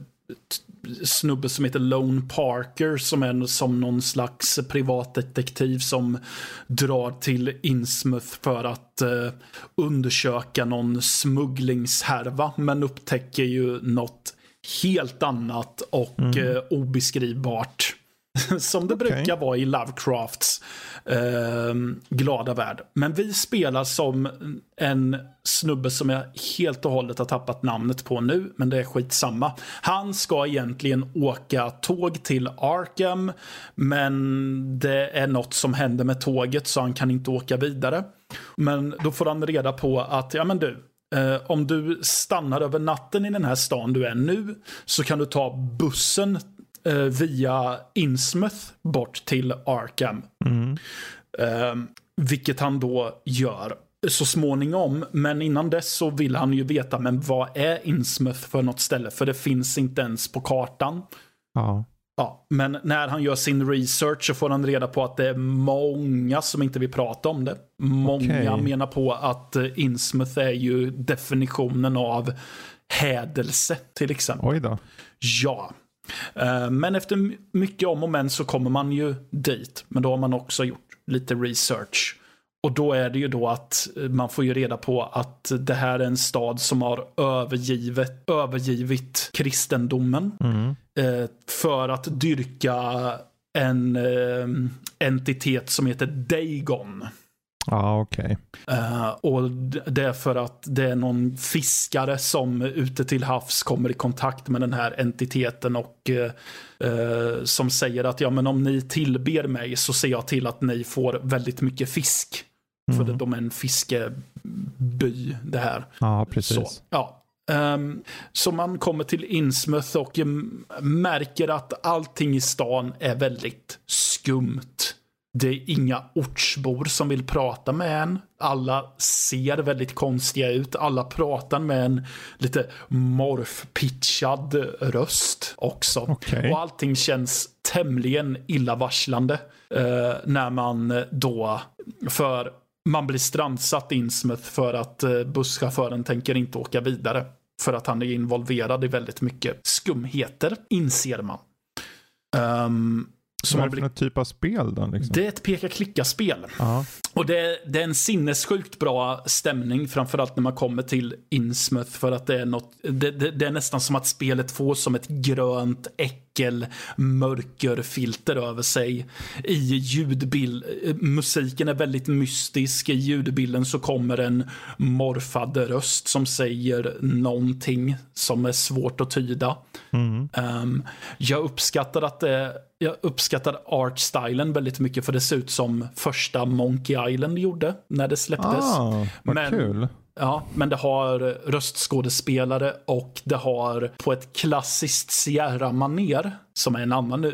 snubbe som heter Lone Parker som är som någon slags privatdetektiv som drar till Innsmouth för att uh, undersöka någon smugglingshärva men upptäcker ju något helt annat och mm. uh, obeskrivbart. Som det okay. brukar vara i Lovecrafts eh, glada värld. Men vi spelar som en snubbe som jag helt och hållet har tappat namnet på nu, men det är skitsamma. Han ska egentligen åka tåg till Arkham, men det är något som händer med tåget så han kan inte åka vidare. Men då får han reda på att, ja men du, eh, om du stannar över natten i den här stan du är nu så kan du ta bussen eh, via Innsmouth bort till Arkham. Mm. Eh, vilket han då gör så småningom. Men innan dess så vill han ju veta, men vad är Innsmouth för något ställe? För det finns inte ens på kartan. Ja. Ja, men när han gör sin research så får han reda på att det är många som inte vill prata om det. Många okay. menar på att eh, Innsmouth är ju definitionen av hädelse till exempel. Oj då. Ja, men efter mycket om och men så kommer man ju dit. Men då har man också gjort lite research. Och då är det ju då att eh, man får ju reda på att det här är en stad som har övergivet, övergivit kristendomen. Mm. Eh, för att dyrka en entitet som heter Dagon. Ja, ah, okej. Okay. Uh, och det är för att det är någon fiskare som ute till havs kommer i kontakt med den här entiteten och uh, uh, som säger att ja, men om ni tillber mig så ser jag till att ni får väldigt mycket fisk. Mm. För de är en fiskeby det här. Ja, precis. Så, ja. Um, så man kommer till Innsmouth och märker att allting i stan är väldigt skumt. Det är inga ortsbor som vill prata med en. Alla ser väldigt konstiga ut. Alla pratar med en lite morfpitchad röst också. Okay. Och allting känns tämligen illavarslande eh, när man då, för man blir strandsatt i Innsmouth för att eh, busschauffören tänker inte åka vidare. För att han är involverad i väldigt mycket skumheter, inser man. Um, som Vad är det för typ av spel då? Liksom? Det är ett peka-klicka-spel. Och det, det, är en sinnessjukt bra stämning, framförallt när man kommer till Innsmouth. För att det är, något, det, det, det är nästan som att spelet får som ett grönt äckel mörkerfilter över sig. I ljudbild, musiken är väldigt mystisk. I ljudbilden så kommer en morfad röst som säger någonting som är svårt att tyda. Mm. Um, jag uppskattar att det jag uppskattar art-stylen väldigt mycket för det ser ut som första Monkey Island gjorde när det släpptes. Ah, vad men, kul. Ja, men det har röstskådespelare och det har på ett klassiskt Sierra-maner, som är en annan uh,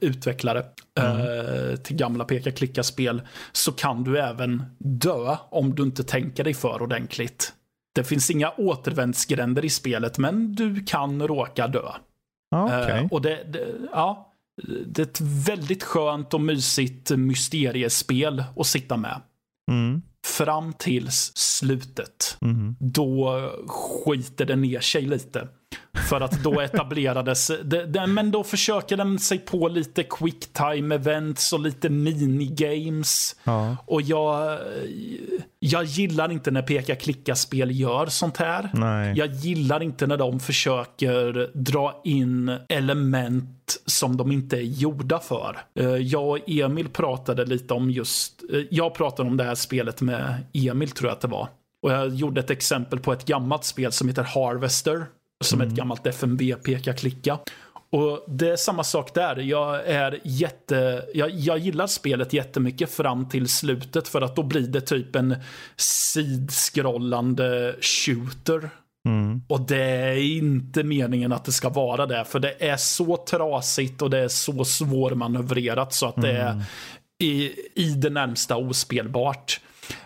utvecklare mm. uh, till gamla peka-klicka-spel, så kan du även dö om du inte tänker dig för ordentligt. Det finns inga återvändsgränder i spelet, men du kan råka dö. Okay. Uh, och det, det, ja, det är ett väldigt skönt och mysigt mysteriespel att sitta med. Mm. Fram tills slutet. Mm. Då skiter det ner sig lite. För att då etablerades, det, det, men då försöker den sig på lite quick time events och lite minigames. Ja. Och jag, jag gillar inte när peka-klicka-spel gör sånt här. Nej. Jag gillar inte när de försöker dra in element som de inte är gjorda för. Eh, Jag och Emil pratade lite om just, eh, jag pratade om det här spelet med Emil tror jag att det var. Och jag gjorde ett exempel på ett gammalt spel som heter Harvester. Som är ett gammalt FMV peka-klicka. Och det är samma sak där. Jag är jätte... Jag, jag gillar spelet jättemycket fram till slutet för att då blir det typ en sidskrollande shooter. Mm. Och det är inte meningen att det ska vara det. För det är så trasigt och det är så svårmanövrerat så att det är i, i det närmsta ospelbart.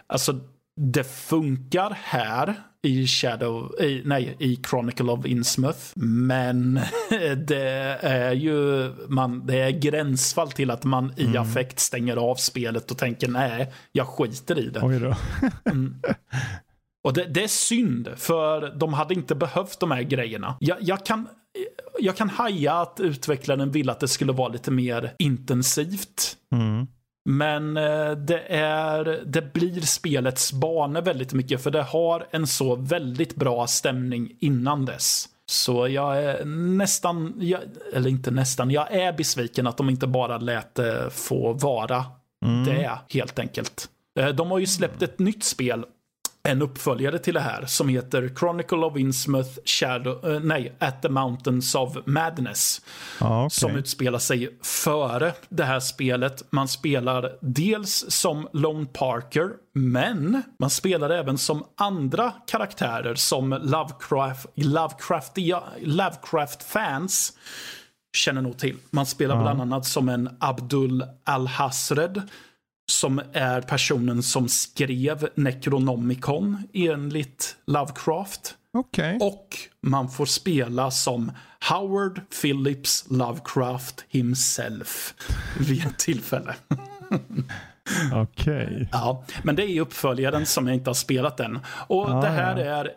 Alltså, det funkar här i Shadow, i, nej, i Chronicle of Innsmouth. Men det är ju, man, det är gränsfall till att man i affekt stänger av spelet och tänker nej, jag skiter i det. Oj då. Och det, det är synd, för de hade inte behövt de här grejerna. Jag, jag, kan, jag kan haja att utvecklaren ville att det skulle vara lite mer intensivt. Mm. Men eh, det, är, det blir spelets banor väldigt mycket, för det har en så väldigt bra stämning innan dess. Så jag är nästan, jag, eller inte nästan, jag är besviken att de inte bara lät det få vara det helt enkelt. Eh, De har ju släppt ett nytt spel, en uppföljare till det här, som heter Chronicle of Innsmouth Shadow, eh, nej, At the Mountains of Madness. Ja, okej. Som utspelar sig före det här spelet. Man spelar dels som Lone Parker, men man spelar även som andra karaktärer som Lovecraft, Lovecraftia, Lovecraft-fans känner nog till. Man spelar bland annat som en Abdul Al-Hasred som är personen som skrev Necronomicon enligt Lovecraft. Okej. Och man får spela som Howard Phillips Lovecraft himself vid ett tillfälle. Okej. Ja, men det är uppföljaren som jag inte har spelat än. Och Ah, det här ja. är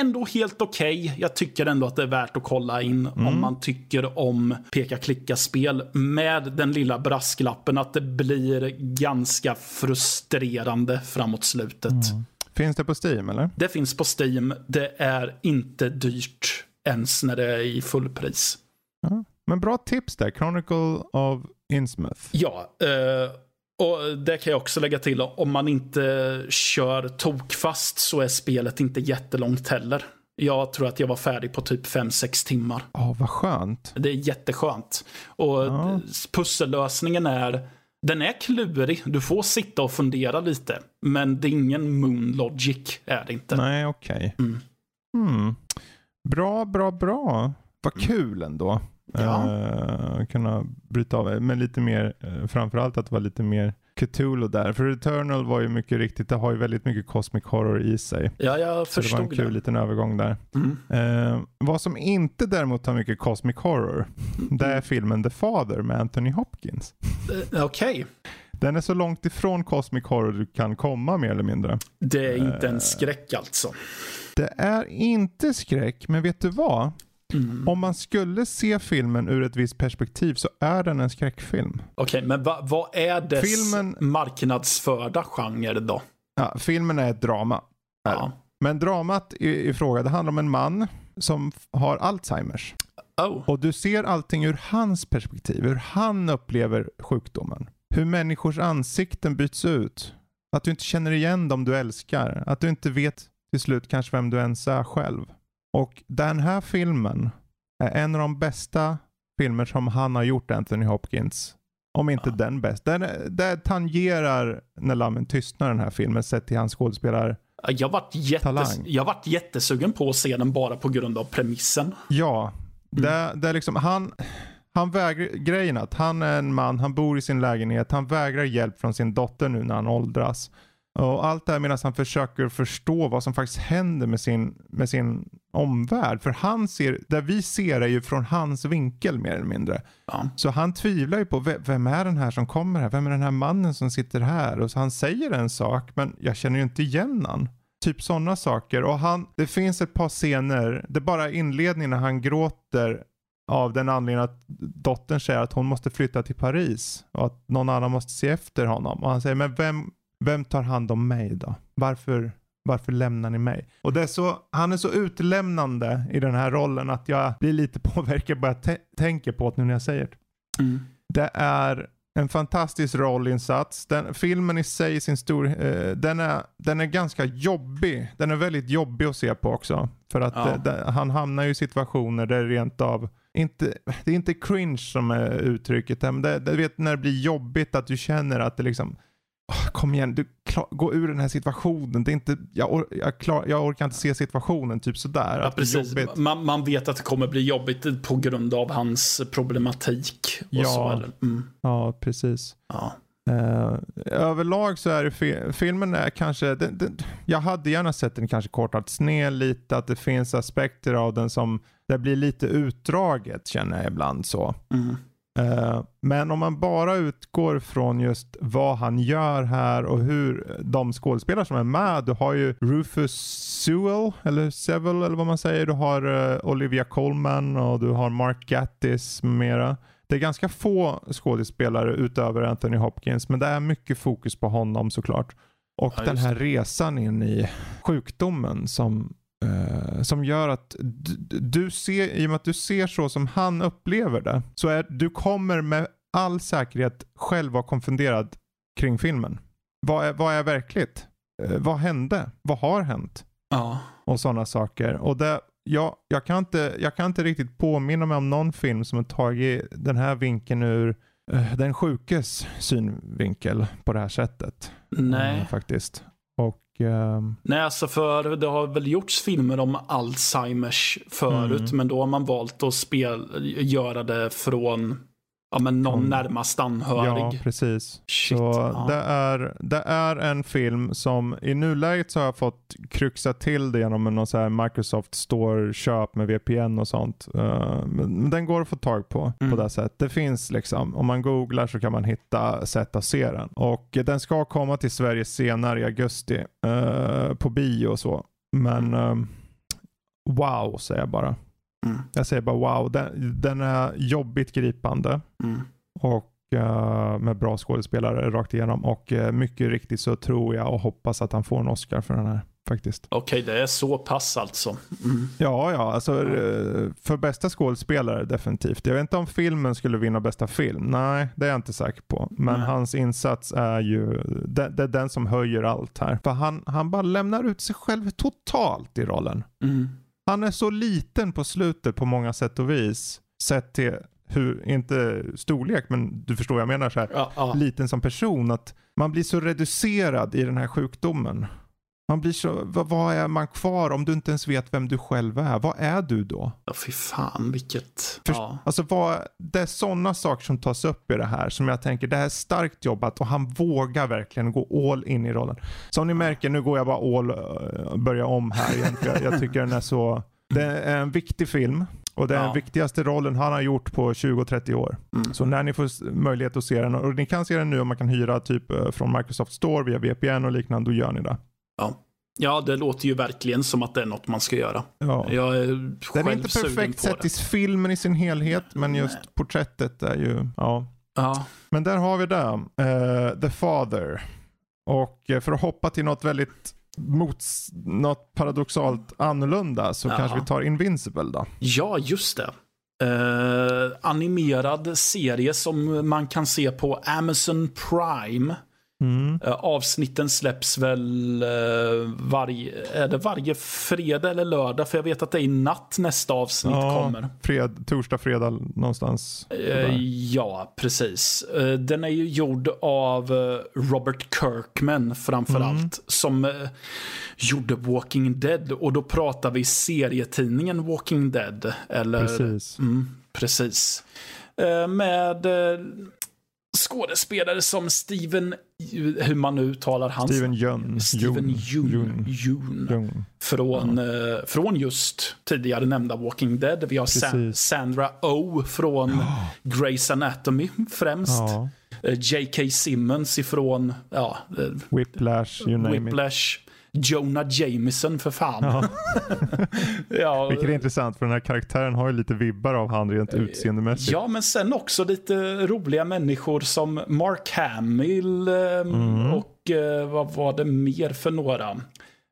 ändå helt okej. Jag tycker ändå att det är värt att kolla in Mm. om man tycker om peka-klicka-spel. Med den lilla brasklappen att det blir ganska frustrerande framåt slutet. Mm. Finns det på Steam eller? Det finns på Steam. Det är inte dyrt ens när det är i fullpris. Men bra tips där. Chronicle of Innsmouth. Ja, eh, och det kan jag också lägga till. Om man inte kör tokfast så är spelet inte jättelångt heller. Jag tror att jag var färdig på typ 5-6 timmar. Ja, vad skönt. Det är jätteskönt. Och Ja. pussellösningen är den är klurig. Du får sitta och fundera lite. Men det är ingen moon logic. Är det inte. Nej, okej. Mm. Hmm. Bra, bra, bra. Vad kul ändå. Ja. Eh, kunna bryta av med lite mer, uh, framförallt att det var lite mer Cthulhu där. För Eternal var ju mycket riktigt, det har ju väldigt mycket cosmic horror i sig. Ja, jag Så det var en förstod kul det. liten övergång där. Mm. Eh, vad som inte däremot har mycket cosmic horror, det Mm. är filmen The Father med Anthony Hopkins. Okej. Den är så långt ifrån cosmic horror du kan komma mer eller mindre. Det är inte en skräck alltså. Det är inte skräck, men vet du vad? Mm. Om man skulle se filmen ur ett visst perspektiv så är den en skräckfilm. Okej, men va, vad är dess Filmen- marknadsförda genre då? Ja, filmen är ett drama. Ja. Men dramat i, i fråga, det handlar om en man som har Alzheimers. Oh. Och du ser allting ur hans perspektiv, hur han upplever sjukdomen. Hur människors ansikten byts ut. Att du inte känner igen dem du älskar. Att du inte vet till slut kanske vem du ens är själv. Och den här filmen är en av de bästa filmer som han har gjort, Anthony Hopkins. Om inte Ja. den bästa. Den, den tangerar När lammen tystnar den här filmen sett till hans skådespelar. Jag vart, jättes, jag vart jättesugen på att se den bara på grund av premissen. Ja, Mm. det, det är liksom han, han vägrar, grejen att han är en man, han bor i sin lägenhet, han vägrar hjälp från sin dotter nu när han åldras. Och allt det här medan han försöker förstå vad som faktiskt händer med sin, med sin omvärld. För han ser, där vi ser är ju från hans vinkel mer eller mindre. Ja. Så han tvivlar ju på, "Ve- vem är den här som kommer här? Vem är den här mannen som sitter här? Och så han säger en sak, men jag känner ju inte igen han. typ sådana saker. Och han, det finns ett par scener, det är bara inledningen när han gråter av den anledningen att dottern säger att hon måste flytta till Paris och att någon annan måste se efter honom. Och han säger, men vem, vem tar hand om mig då? Varför, varför lämnar ni mig? Och det är så, han är så utlämnande i den här rollen att jag blir lite påverkad bara jag tänker på det nu när jag säger det. Mm. Det är en fantastisk rollinsats. Den, filmen i sig, sin stor, eh, den, är, den är ganska jobbig. Den är väldigt jobbig att se på också. För att Ja. eh, det, han hamnar ju i situationer där det rent av inte, det är inte cringe som är uttrycket, men det, det, vet när det blir jobbigt att du känner att det liksom "Åh, Kom igen, du klar, gå ur den här situationen. Det är inte, jag, or, jag, klar, jag orkar inte se situationen, typ sådär. Ja, precis. Man, man vet att det kommer bli jobbigt på grund av hans problematik. Och Ja. Mm. Ja, precis. Ja. Eh, överlag så är det fi- filmen är kanske, den, den, jag hade gärna sett den kanske kortat ner lite, att det finns aspekter av den som det blir lite utdraget känner jag ibland så. Mm. Eh, men om man bara utgår från just vad han gör här och hur de skådespelare som är med. Du har ju Rufus Sewell, eller Seville eller vad man säger. Du har eh, Olivia Colman och du har Mark Gattis med mera. Det är ganska få skådespelare utöver Anthony Hopkins, men det är mycket fokus på honom såklart. Och Ja, den här resan in i sjukdomen som, eh, som gör att du, ser, i och med att du ser så som han upplever det, så är du kommer med all säkerhet själv vara konfunderad kring filmen. Vad är, vad är verkligt? Eh, vad hände? Vad har hänt? Ja. och sådana saker. Och det, jag, jag, kan inte, jag kan inte riktigt påminna mig om någon film som har tagit den här vinkeln ur eh, den sjukes synvinkel på det här sättet. Nej. Faktiskt. Och ehm, Nej, alltså för det har väl gjorts filmer om Alzheimers förut, Mm. men då har man valt att spel, göra det från ja, men någon Mm. närmast ja, anhörig. precis. Shit. Så ja. det, är, det är en film som i nuläget så har jag fått kryxa till det genom någon så Microsoft Store-köp med VPN och sånt. Eh, men, den går att få tag på Mm. på det sättet. Det finns liksom, om man googlar så kan man hitta sätt att se den. Och den ska komma till Sverige senare i augusti eh, på bio och så. Men eh, wow säger jag bara. Mm. Jag säger bara wow. Den, den är jobbigt gripande Mm. och eh, med bra skådespelare rakt igenom. Och eh, mycket riktigt så tror jag och hoppas att han får en Oscar för den här faktiskt. Okej, det är så pass alltså. Mm. Ja, ja, alltså eh, för bästa skådespelare definitivt. Jag vet inte om filmen skulle vinna bästa film. Nej, det är jag inte säker på. Men Nej. hans insats är ju, det, det är den som höjer allt här. För han, han bara lämnar ut sig själv totalt i rollen. Mm. Han är så liten på slutet på många sätt och vis. Sett till hur, inte storlek, men du förstår vad jag menar så här. Ja, ja. Liten som person. Att man blir så reducerad i den här sjukdomen. Man blir så, vad, vad är man kvar om du inte ens vet vem du själv är? Vad är du då? ja, fy fan vilket... För, Ja. Alltså vad, det är sådana saker som tas upp i det här som jag tänker, det här är starkt jobbat och han vågar verkligen gå all in i rollen. Som ni märker, nu går jag bara all, uh, börja om här igen. Jag, jag tycker den är så, det är en viktig film och det är Ja. den viktigaste rollen han har gjort på 20-30 år. Mm. Så när ni får möjlighet att se den, och ni kan se den nu om man kan hyra typ eh, från Microsoft Store via VPN och liknande, då gör ni det. Ja. ja, det låter ju verkligen som att det är något man ska göra. Ja. Jag är Den själv är inte perfekt sett i filmen i sin helhet, men just Nej. porträttet är ju, ja. Ja. Men där har vi det. Eh, The Father. Och eh, för att hoppa till något väldigt mots, något paradoxalt annorlunda så Ja. kanske vi tar Invincible då. ja, just det. Eh, animerad serie som man kan se på Amazon Prime. Mm. Eh, avsnitten släpps väl uh, varje, är det varje fredag eller lördag? För jag vet att det är i natt nästa avsnitt kommer. fred, torsdag, fredag någonstans. Eh, ja, precis. Eh, den är ju gjord av eh, Robert Kirkman framförallt. Mm. Som eh, gjorde Walking Dead. Och då pratar vi serietidningen Walking Dead. Eller, Precis. Mm, precis. Eh, med eh, skådespelare som Steven, hur man nu uttalar hans Steven Yeun. Steven Yeun. Från, eh, från just tidigare nämnda Walking Dead. Vi har Sa-. Sandra Oh från Grey's Anatomy främst. Ja. Eh, J.K. Simmons ifrån ja, eh, Whiplash, you name it. Jonah Jameson för fan. Ja. ja, Vilket är intressant för den här karaktären har ju lite vibbar av han rent utseendemässigt. Ja, men sen också lite roliga människor som Mark Hamill eh, Mm. och eh, vad var det mer för några?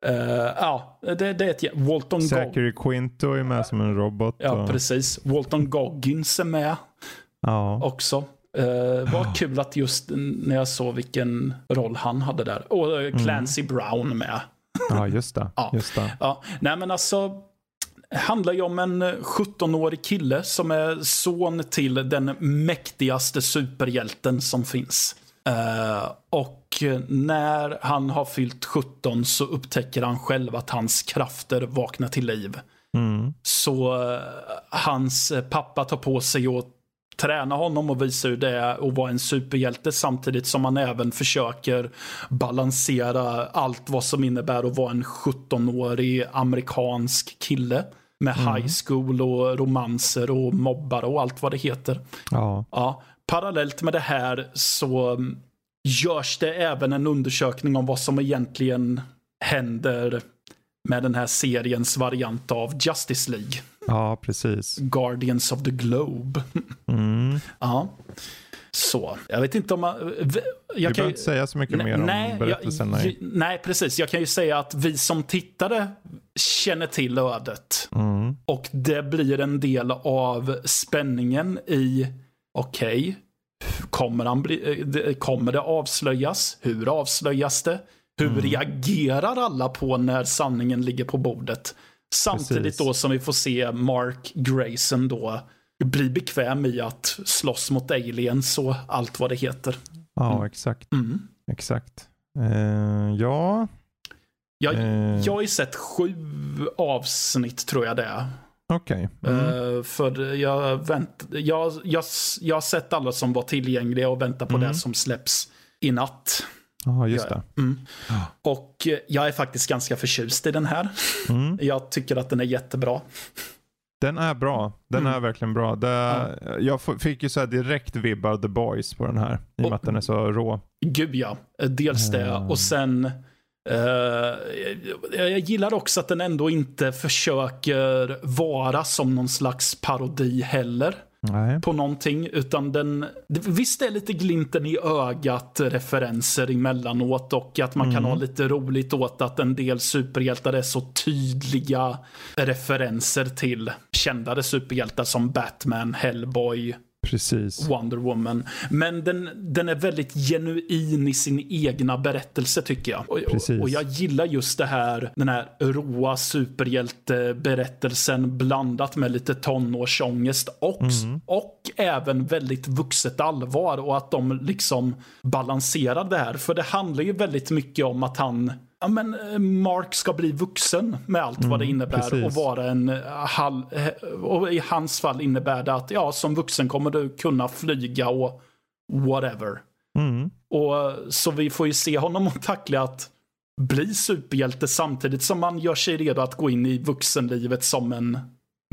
Eh, ja, det, det är ett jä- Walton. Zachary Quinto är med som en robot. Ja, och, precis. Walton Goggins är med ja. också. Eh, vad kul att just när jag såg vilken roll han hade där. Och eh, Clancy Brown med. Ja, just det. Ja. Just det. Ja, nej men alltså. Handlar ju om en eh, 17-årig kille som är son till den mäktigaste superhjälten som finns. Eh, och när han har fyllt 17 så upptäcker han själv att hans krafter vaknar till liv. Mm. Så eh, hans pappa tar på sig att träna honom och visa hur det är att vara en superhjälte samtidigt som han även försöker balansera allt vad som innebär att vara en 17-årig amerikansk kille med high school och romanser och mobbare och allt vad det heter. Ja. Ja, parallellt med det här så mm, görs det även en undersökning om vad som egentligen händer med den här seriens variant av Justice League. Ja, precis. Guardians of the Globe. Mm. ja. Så, jag vet inte om man... v- Jag Vi kan behöver ju, inte säga så mycket mer om nej, berättelserna. jag, i- nej, precis. Jag kan ju säga att vi som tittare känner till ödet. Mm. Och det blir en del av spänningen i, okej, kommer, han bli, eh, det- kommer det avslöjas? Hur avslöjas det? Hur Mm. reagerar alla på när sanningen ligger på bordet? Samtidigt Precis. då som vi får se Mark Grayson då bli bekväm i att slåss mot aliens och allt vad det heter. Ja, exakt. Mm. exakt. Eh, ja. Jag, eh, jag har ju sett sju avsnitt tror jag det är. Okej. Mm. Eh, för jag, vänt, jag, jag, jag har sett alla som var tillgängliga och väntar på Mm. det som släpps i natt. Ja, just det. Mm. Ja. Och eh, jag är faktiskt ganska förtjust i den här. Mm. Jag tycker att den är jättebra. Den är bra. Den Mm. är verkligen bra. Det, Jag f- fick ju så här direkt vibbar The Boys på den här. I och med Och- att den är så rå. Gud ja, Eh, dels det. Mm. Och sen eh, jag jag gillar också att den ändå inte försöker vara som någon slags parodi heller. Nej. på någonting. Utan den, visst är lite glimten i ögat referenser emellanåt och att man kan Mm. ha lite roligt åt att en del superhjältar är så tydliga referenser till kändare superhjältar som Batman, Hellboy, Precis. Wonder Woman. Men den, den är väldigt genuin i sin egna berättelse tycker jag. Och, Precis. och jag gillar just det här, den här råa superhjälteberättelsen blandat med lite tonårsångest och, Mm. och även väldigt vuxet allvar och att de liksom balanserar det här. För det handlar ju väldigt mycket om att han Ja, men eh, Mark ska bli vuxen med allt vad det innebär Mm, precis. och vara en eh, halv... eh, Och i hans fall innebär det att ja, som vuxen kommer du kunna flyga och whatever. Mm. Och så vi får ju se honom och tackla att bli superhjälte samtidigt som man gör sig redo att gå in i vuxenlivet som en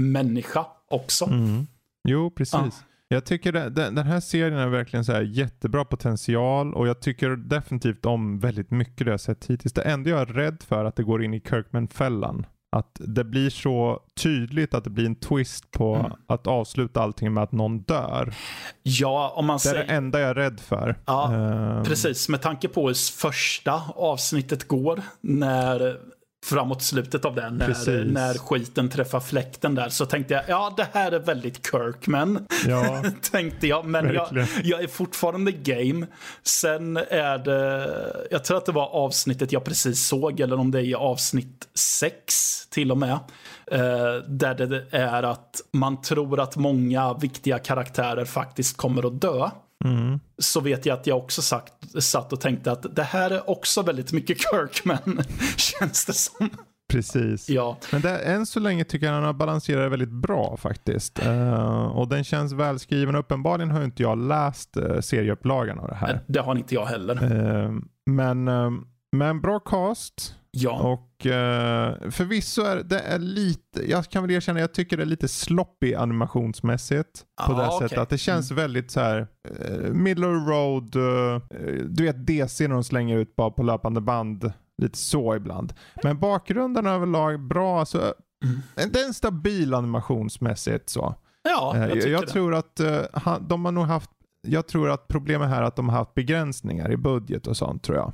människa också. Mm. Jo, precis. Ja. Jag tycker det, den, den här serien är verkligen så här jättebra potential och jag tycker definitivt om väldigt mycket det jag sett hittills. Det enda jag är rädd för är att det går in i Kirkman-fällan. Att det blir så tydligt att det blir en twist på Mm. att avsluta allting med att någon dör. Ja, om man Det är säger... det enda jag är rädd för. Ja, Ehm, Precis, med tanke på hur första avsnittet går när framåt slutet av den, när, när skiten träffar fläkten där, så tänkte jag, ja det här är väldigt Kirkman. Ja, tänkte jag, men jag, jag är fortfarande game. Sen är det, jag tror att det var avsnittet jag precis såg, eller om det är avsnitt 6 till och med. Eh, där det är att man tror att många viktiga karaktärer faktiskt kommer att dö. Mm. Så vet jag att jag också sagt, satt och tänkte att det här är också väldigt mycket Kirkman, känns det som. precis. Ja, Men det, än så länge tycker jag han har balanserat det väldigt bra faktiskt. Eh, och den känns välskriven. Uppenbarligen har inte jag läst uh, serieupplagan av det här. det har inte jag heller. Eh, men, uh, men bra cast. Ja, Och uh, förvisso är det är lite, jag kan väl erkänna, jag tycker det är lite sloppy animationsmässigt. på Ah, det okej. sättet att det känns väldigt så här uh, middle road, uh, du vet DC när de slänger ut bara på löpande band lite så ibland. Men bakgrunden överlag bra. Alltså, Mm. Det är en stabil animationsmässigt så. Ja, jag Eh, tycker jag det. tror att eh, han- de har nog haft, jag tror att problemet här är att de har haft begränsningar i budget och sånt tror jag.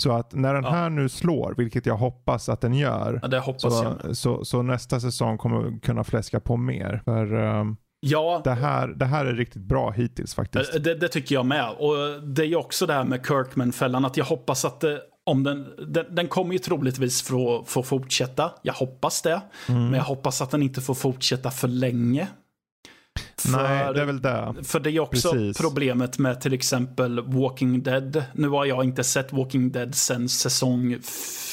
Så att när den Ja. här nu slår, vilket jag hoppas att den gör, Ja, så, så, så nästa säsong kommer kunna fläska på mer. För ehm, Ja, det, här, det här är riktigt bra hittills faktiskt. Eh, Det, det tycker jag med. Och det är ju också det här med Kirkman-fällan, att jag hoppas att det, om den, den, den kommer ju troligtvis få, få fortsätta. Jag hoppas det. Mm. Men jag hoppas att den inte får fortsätta för länge. Nej, det är väl det. För det är också Precis. problemet med till exempel Walking Dead. Nu har jag inte sett Walking Dead sen säsong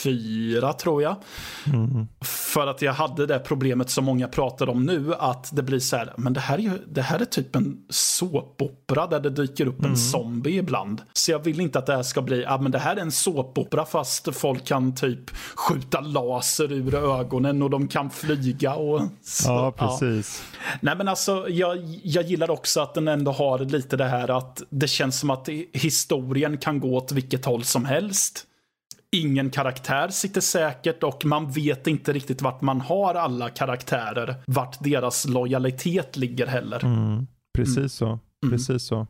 fyra tror jag. Mm. För att jag hade det problemet som många pratar om nu, att det blir så här, men det här är, ju, det här är typ en såpopera där det dyker upp en zombie ibland. Så jag vill inte att det här ska bli, ja men det här är en såpopera fast folk kan typ skjuta laser ur ögonen och de kan flyga och så, Ja, precis. Nej men alltså, jag, jag gillar också att den ändå har lite det här att det känns som att historien kan gå åt vilket håll som helst. Ingen karaktär sitter säkert och man vet inte riktigt vart man har alla karaktärer. Vart deras lojalitet ligger heller. Mm. Precis så. Precis så.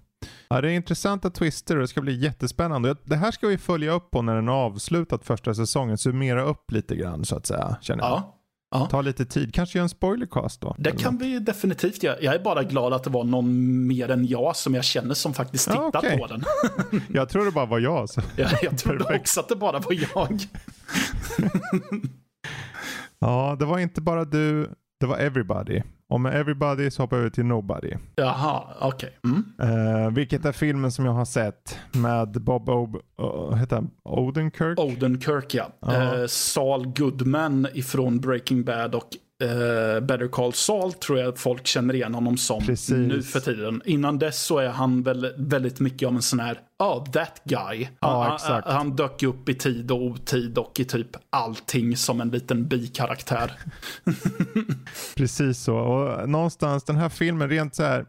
Ja, det är intressanta twister och det ska bli jättespännande. Det här ska vi följa upp på när den har avslutat första säsongen. Summera upp lite grann så att säga. Känner jag. Ja, ja. Ta lite tid. Kanske göra en spoilercast då. Det kan något. vi definitivt göra. Jag är bara glad att det var någon mer än jag som jag känner som faktiskt Ja, tittar okej. på den. Jag tror det bara var jag. Så. Jag, jag trodde Perfekt. också att det bara var jag. Ja, det var inte bara du. Det var everybody. Och med everybody så hoppar vi till nobody. Jaha, okej. Mm. Eh, vilket är filmen som jag har sett med Bob Ob- uh, heter han? Odenkirk. Odenkirk ja. Ja. Eh, Saul Goodman ifrån Breaking Bad och eh, Better Call Saul tror jag folk känner igen honom som Precis. nu för tiden. Innan dess så är han väl väldigt mycket av en sån här, oh that guy. Ja, han, han dök upp i tid och otid och i typ allting som en liten bikaraktär. Precis så. Och någonstans den här filmen rent så här.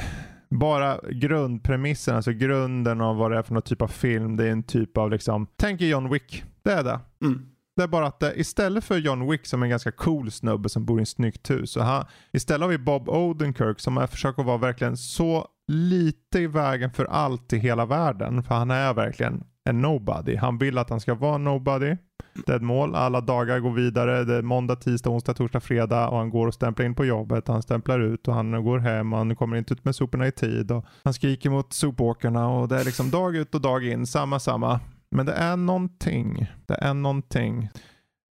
Bara grundpremissen, alltså grunden av vad det är för någon typ av film. Det är en typ av liksom, tänk er John Wick. Det är det. Mm. Det är bara att eh, istället för John Wick som är en ganska cool snubbe som bor i ett snyggt hus. Så han, istället har vi Bob Odenkirk som är, försöker vara verkligen så lite i vägen för allt i hela världen. För han är verkligen en nobody. Han vill att han ska vara en nobody. Det är ett mål. Alla dagar går vidare. Det är måndag, tisdag, onsdag, torsdag, fredag och han går och stämplar in på jobbet. Han stämplar ut och han går hem och han kommer inte ut med soporna i tid. Och han skriker mot sopåkarna och det är liksom dag ut och dag in. Samma, samma. Men det är någonting. Det är någonting.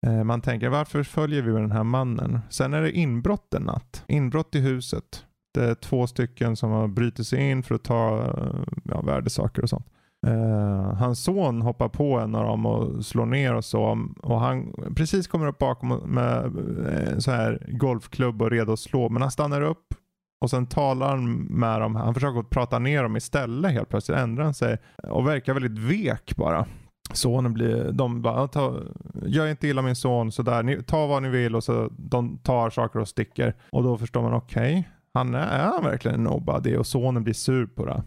Eh, Man tänker varför följer vi med den här mannen? Sen är det inbrott en natt. Inbrott i huset. Det är två stycken som har brutit sig in för att ta eh, ja, värdesaker och sånt. Eh, hans son hoppar på en av dem och slår ner och så. Och han precis kommer upp bakom med en så här golfklubb och redo att slå. Men han stannar upp och sen talar han med dem. Han försöker prata ner dem istället. Helt plötsligt ändrar han sig och verkar väldigt vek bara. Sonen blir, de bara, ta, gör inte illa min son sådär, ni, ta vad ni vill och så de tar saker och sticker. Och då förstår man, okej, han är, är han verkligen en nobody och sonen blir sur på det.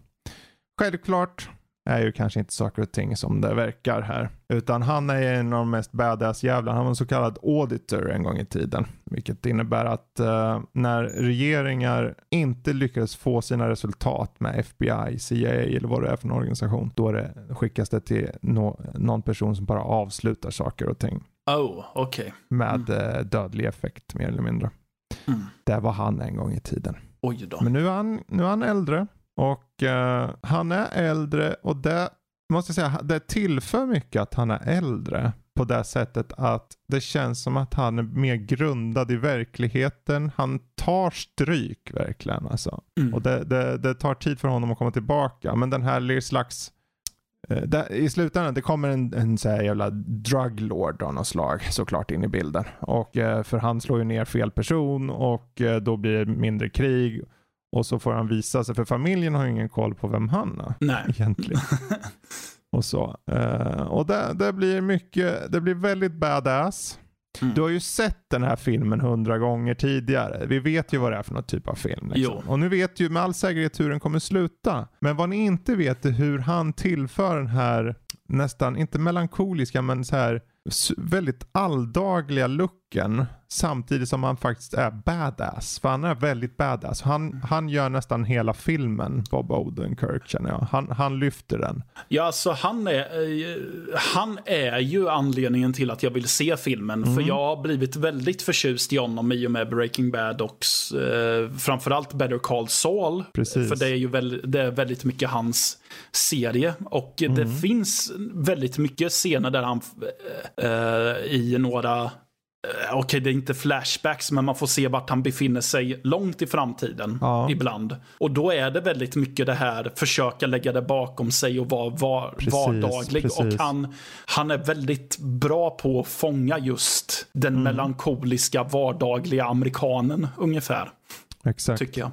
Självklart är ju kanske inte saker och ting som det verkar här. Utan han är en av de mest badass jävlarna. Han var en så kallad auditor en gång i tiden. Vilket innebär att eh, när regeringar inte lyckades få sina resultat med FBI, CIA eller vad det är för en organisation. Då det, skickas det till nå- någon person som bara avslutar saker och ting. Oh, okej. Med eh, dödlig effekt mer eller mindre. Mm. Det var han en gång i tiden. Oj då. Men nu är han, nu är han äldre. Och eh, han är äldre och det måste jag säga, det tillför mycket att han är äldre. På det sättet att det känns som att han är mer grundad i verkligheten. Han tar stryk verkligen alltså. Mm. Och det, det, det tar tid för honom att komma tillbaka. Men den här slags eh, där, I slutändan det kommer en, en så här jävla druglord av något slag såklart in i bilden. Och eh, För han slår ju ner fel person och eh, då blir det mindre krig. Och så får han visa sig, för familjen har ju ingen koll på vem han är Nej. egentligen. och så. Eh, och det, det blir mycket, det blir väldigt badass. Mm. Du har ju sett den här filmen hundra gånger tidigare. Vi vet ju vad det är för någon typ av film. Liksom. Och nu vet ju med all säkerhet hur den kommer sluta. Men vad ni inte vet är hur han tillför den här nästan, inte melankoliska, men så här väldigt alldagliga looken samtidigt som han faktiskt är badass. För han är väldigt badass. Han, han gör nästan hela filmen, Bob Odenkirk känner jag. Han, han lyfter den. Ja, alltså han är, eh, han är ju anledningen till att jag vill se filmen. Mm. För jag har blivit väldigt förtjust i honom i och med Breaking Bad och eh, framförallt Better Call Saul. Precis. För det är ju väl, det är väldigt mycket hans serie. Och mm. det finns väldigt mycket scener där han eh, i några Okej, okay, det är inte flashbacks, men man får se vart han befinner sig långt i framtiden ja. ibland. Och då är det väldigt mycket det här, försöka lägga det bakom sig och vara var, precis, vardaglig. Precis. Och han, han är väldigt bra på att fånga just den mm. melankoliska vardagliga amerikanen ungefär. Exakt. Tycker jag.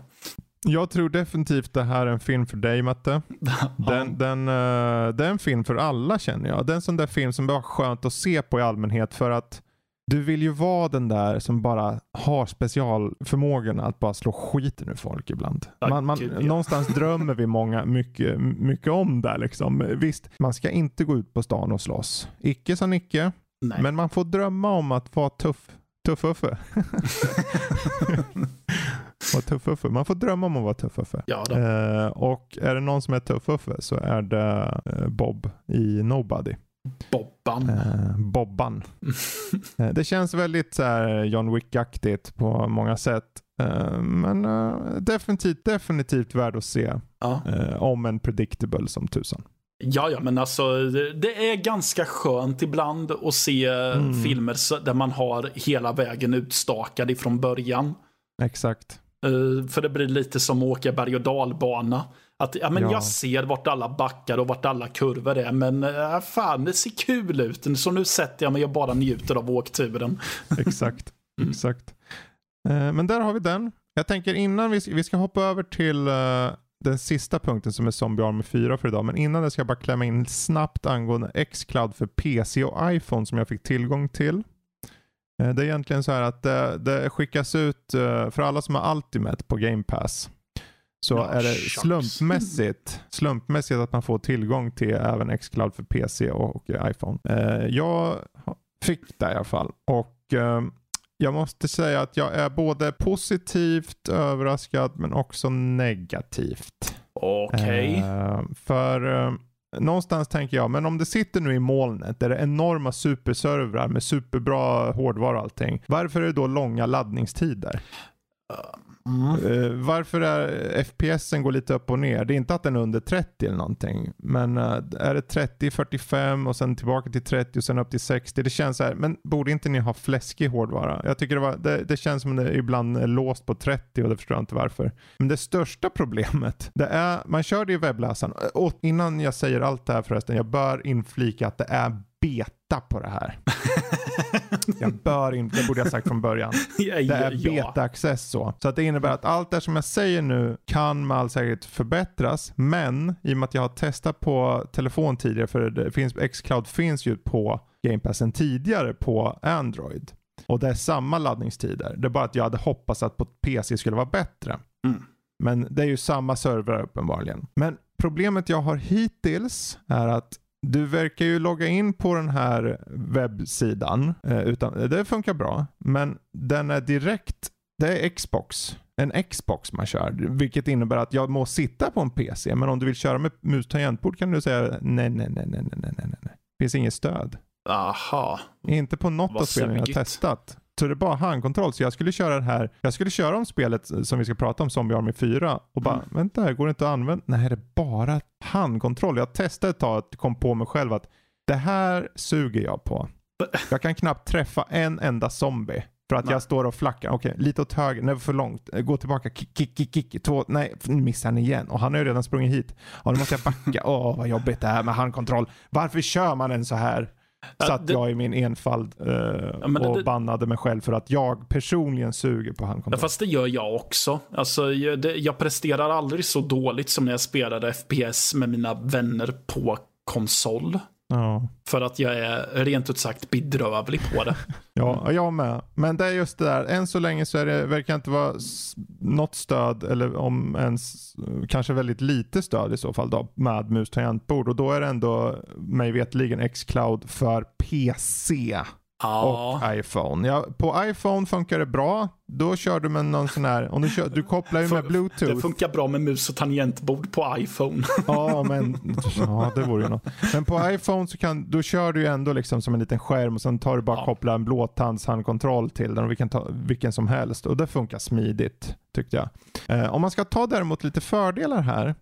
Jag tror definitivt det här är en film för dig Matte. Den, den, uh, det är en film för alla känner jag. Det är en sån där film som bara skönt att se på i allmänhet för att du vill ju vara den där som bara har specialförmågan att bara slå skiten ur folk ibland. Man, man, någonstans drömmer vi många mycket, mycket om det. Liksom. Visst, man ska inte gå ut på stan och slåss. Icke sa Nicke. Nej. Men man får drömma om att vara tuff. Tuff-Uffe. Vara tuff-Uffe. Man får drömma om att vara tuff-Uffe. Ja, eh, och är det någon som är tuff-Uffe så är det eh, Bob i Nobody. Bobban. Eh, Bobban. Eh, det känns väldigt så här, John Wick-aktigt på många sätt. Eh, men eh, definitivt, definitivt värd att se. Ja. om en predictable som tusan. Ja, ja, men alltså det är ganska skönt ibland att se mm. filmer där man har hela vägen utstakad ifrån början. Exakt. För det blir lite som att åka berg och dalbana. Att, ja, men ja. Jag ser vart alla backar och vart alla kurvor är, men äh, fan det ser kul ut. Så nu sätter jag mig och bara njuter av åkturen. exakt, mm. exakt. Uh, men där har vi den. Jag tänker innan vi, vi ska hoppa över till uh, den sista punkten som är Zombie Army 4 för idag. Men innan det ska jag bara klämma in snabbt angående Xcloud för PC och iPhone som jag fick tillgång till. Eh, det är egentligen så här att det, det skickas ut eh, för alla som har Ultimate på Game Pass. Så ja, är det slumpmässigt, slumpmässigt att man får tillgång till även Xcloud för PC och, iPhone. Eh, jag fick det i alla fall. Och jag måste säga att jag är både positivt överraskad men också negativt. Okej. Okay. För någonstans tänker jag, men om det sitter nu i molnet, där det är enorma superservrar med superbra hårdvara och allting. Varför är det då långa laddningstider? Mm. Uh, varför är FPSen går lite upp och ner? Det är inte att den är under 30 eller någonting. Men uh, är det 30, 45 och sen tillbaka till 30 och sen upp till 60. Det känns så här, men borde inte ni ha fläskig hårdvara? Jag tycker det, var, det, det känns som det ibland är låst på 30 och det förstår jag inte varför. Men det största problemet, det är, man kör det i webbläsaren. Och innan jag säger allt det här förresten, jag bör inflika att det är beta på det här. jag bör inte, det borde jag sagt från början. det är beta-access så. Så att det innebär att allt det som jag säger nu kan med all säkerhet förbättras. Men i och med att jag har testat på telefon tidigare, för det finns, Xcloud finns ju på Game Passen tidigare på Android. Och det är samma laddningstider. Det är bara att jag hade hoppats att på PC skulle vara bättre. Mm. Men det är ju samma server uppenbarligen. Men problemet jag har hittills är att du verkar ju logga in på den här webbsidan. Eh, utan, det funkar bra. Men den är direkt, det är Xbox. En Xbox man kör. Vilket innebär att jag må sitta på en PC. Men om du vill köra med mus tangentbord kan du säga nej, nej, nej, nej, nej, nej, nej. Finns inget stöd. Aha. Inte på något av spelen jag har testat. Så det är bara handkontroll. Så jag skulle köra det här. Jag skulle köra om spelet som vi ska prata om, Zombie Army 4. Och bara, mm. vänta här, går det inte att använda? Nej, det är bara handkontroll. Jag testade ett tag och kom på mig själv att det här suger jag på. Jag kan knappt träffa en enda zombie. För att nej. jag står och flackar. Okej, okay, lite åt höger. Nej, för långt. Gå tillbaka. Kick, kick, kick, kick. Två. Nej, nu missar han igen. Och han har ju redan sprungit hit. Ja, nu måste jag backa. Åh, oh, vad jobbigt det här med handkontroll. Varför kör man en så här? Satt det... jag i min enfald eh, ja, och det... bannade mig själv för att jag personligen suger på handkontroll. Ja, fast det gör jag också. Alltså, jag, det, jag presterar aldrig så dåligt som när jag spelade FPS med mina vänner på konsol. Ja. För att jag är rent ut sagt bedrövlig på det. Ja, jag med. Men det är just det där. Än så länge så är det, verkar inte vara något stöd, eller om ens kanske väldigt lite stöd i så fall då, med mus tangentbord. Och då är det ändå mig vetligen Xcloud för PC Ja, och iPhone. Ja, på iPhone funkar det bra. Då kör du med någon sån här, om du, kör, du kopplar ju med det bluetooth. funkar bra med mus och tangentbord på iPhone. Ja, men ja, det vore ju något. Men på iPhone så kan, då kör du ju ändå liksom som en liten skärm och sen tar du bara Ja. koppla en blåtands handkontroll till den och vi kan ta vilken som helst och det funkar smidigt tyckte jag. Eh, om man ska ta däremot lite fördelar här.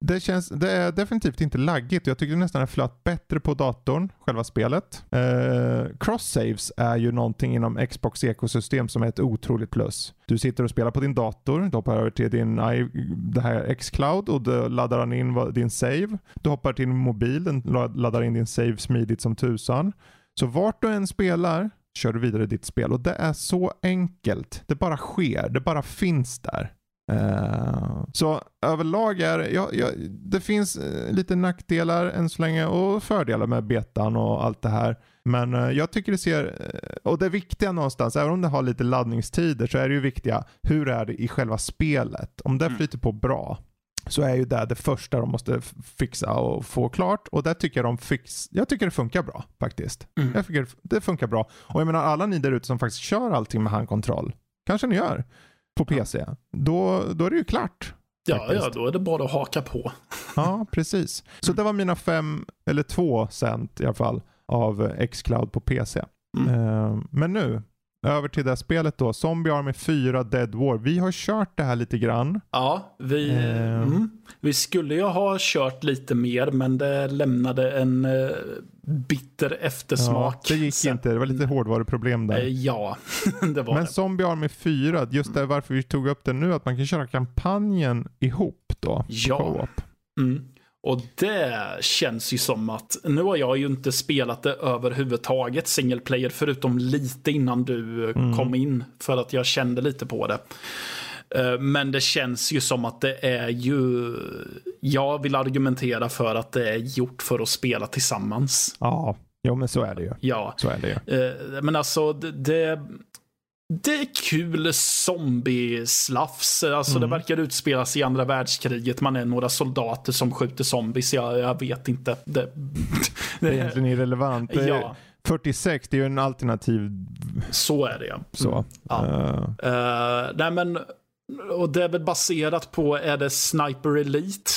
Det, känns, det är definitivt inte laggigt. Jag tycker nästan det flöt bättre på datorn, själva spelet. Eh, cross-saves är ju någonting inom Xbox ekosystem som är ett otroligt plus. Du sitter och spelar på din dator, du hoppar över till din i, det här Xcloud och då laddar han in din save. Du hoppar till din mobil, den laddar in din save smidigt som tusan. Så vart du än spelar kör du vidare ditt spel och det är så enkelt. Det bara sker, det bara finns där. Eh, så överlag är ja, ja, det finns eh, lite nackdelar än så länge och fördelar med betan och allt det här. Men eh, jag tycker det ser, och det viktiga någonstans, även om det har lite laddningstider så är det ju viktiga, hur är det i själva spelet? Om det Mm. flyter på bra så är ju det det första de måste fixa och få klart och där tycker jag de fix, jag tycker det funkar bra faktiskt. Mm. Jag tycker det funkar bra. Och jag menar alla ni där ute som faktiskt kör allting med handkontroll, kanske ni gör på PC, då, då är det ju klart. Ja, faktiskt. ja, då är det bara att haka på. Ja, precis. Så det var mina fem, eller två cent i alla fall, av Xcloud på PC. Mm. Eh, men nu, över till det här spelet då. Zombie Army 4 Dead War. Vi har kört det här lite grann. Ja, vi, Eh. mm, vi skulle ju ha kört lite mer, men det lämnade en eh, bitter eftersmak. Ja, det gick Sen- inte, det var lite hårdvaruproblem Eh, där. Ja, det var Men det. Zombie Army 4, just det varför vi tog upp det nu, att man kan köra kampanjen ihop då. Ja. Mm. Och det känns ju som att, nu har jag ju inte spelat det överhuvudtaget single player förutom lite innan du Mm. kom in för att jag kände lite på det. Eh, Men det känns ju som att det är ju, jag vill argumentera för att det är gjort för att spela tillsammans. Ja, jo men så är det ju. Ja, Så är det ju. Eh, men alltså det, det, är kul zombie-slafs. Alltså Mm. det verkar utspelas i andra världskriget. Man är några soldater som skjuter zombies. Jag, jag vet inte. Det, Det är egentligen irrelevant. Ja, 46, det är ju en alternativ så är det ja. så. Mm. Ja. Eh, Eh, nej men, och det är väl baserat på, är det Sniper Elite?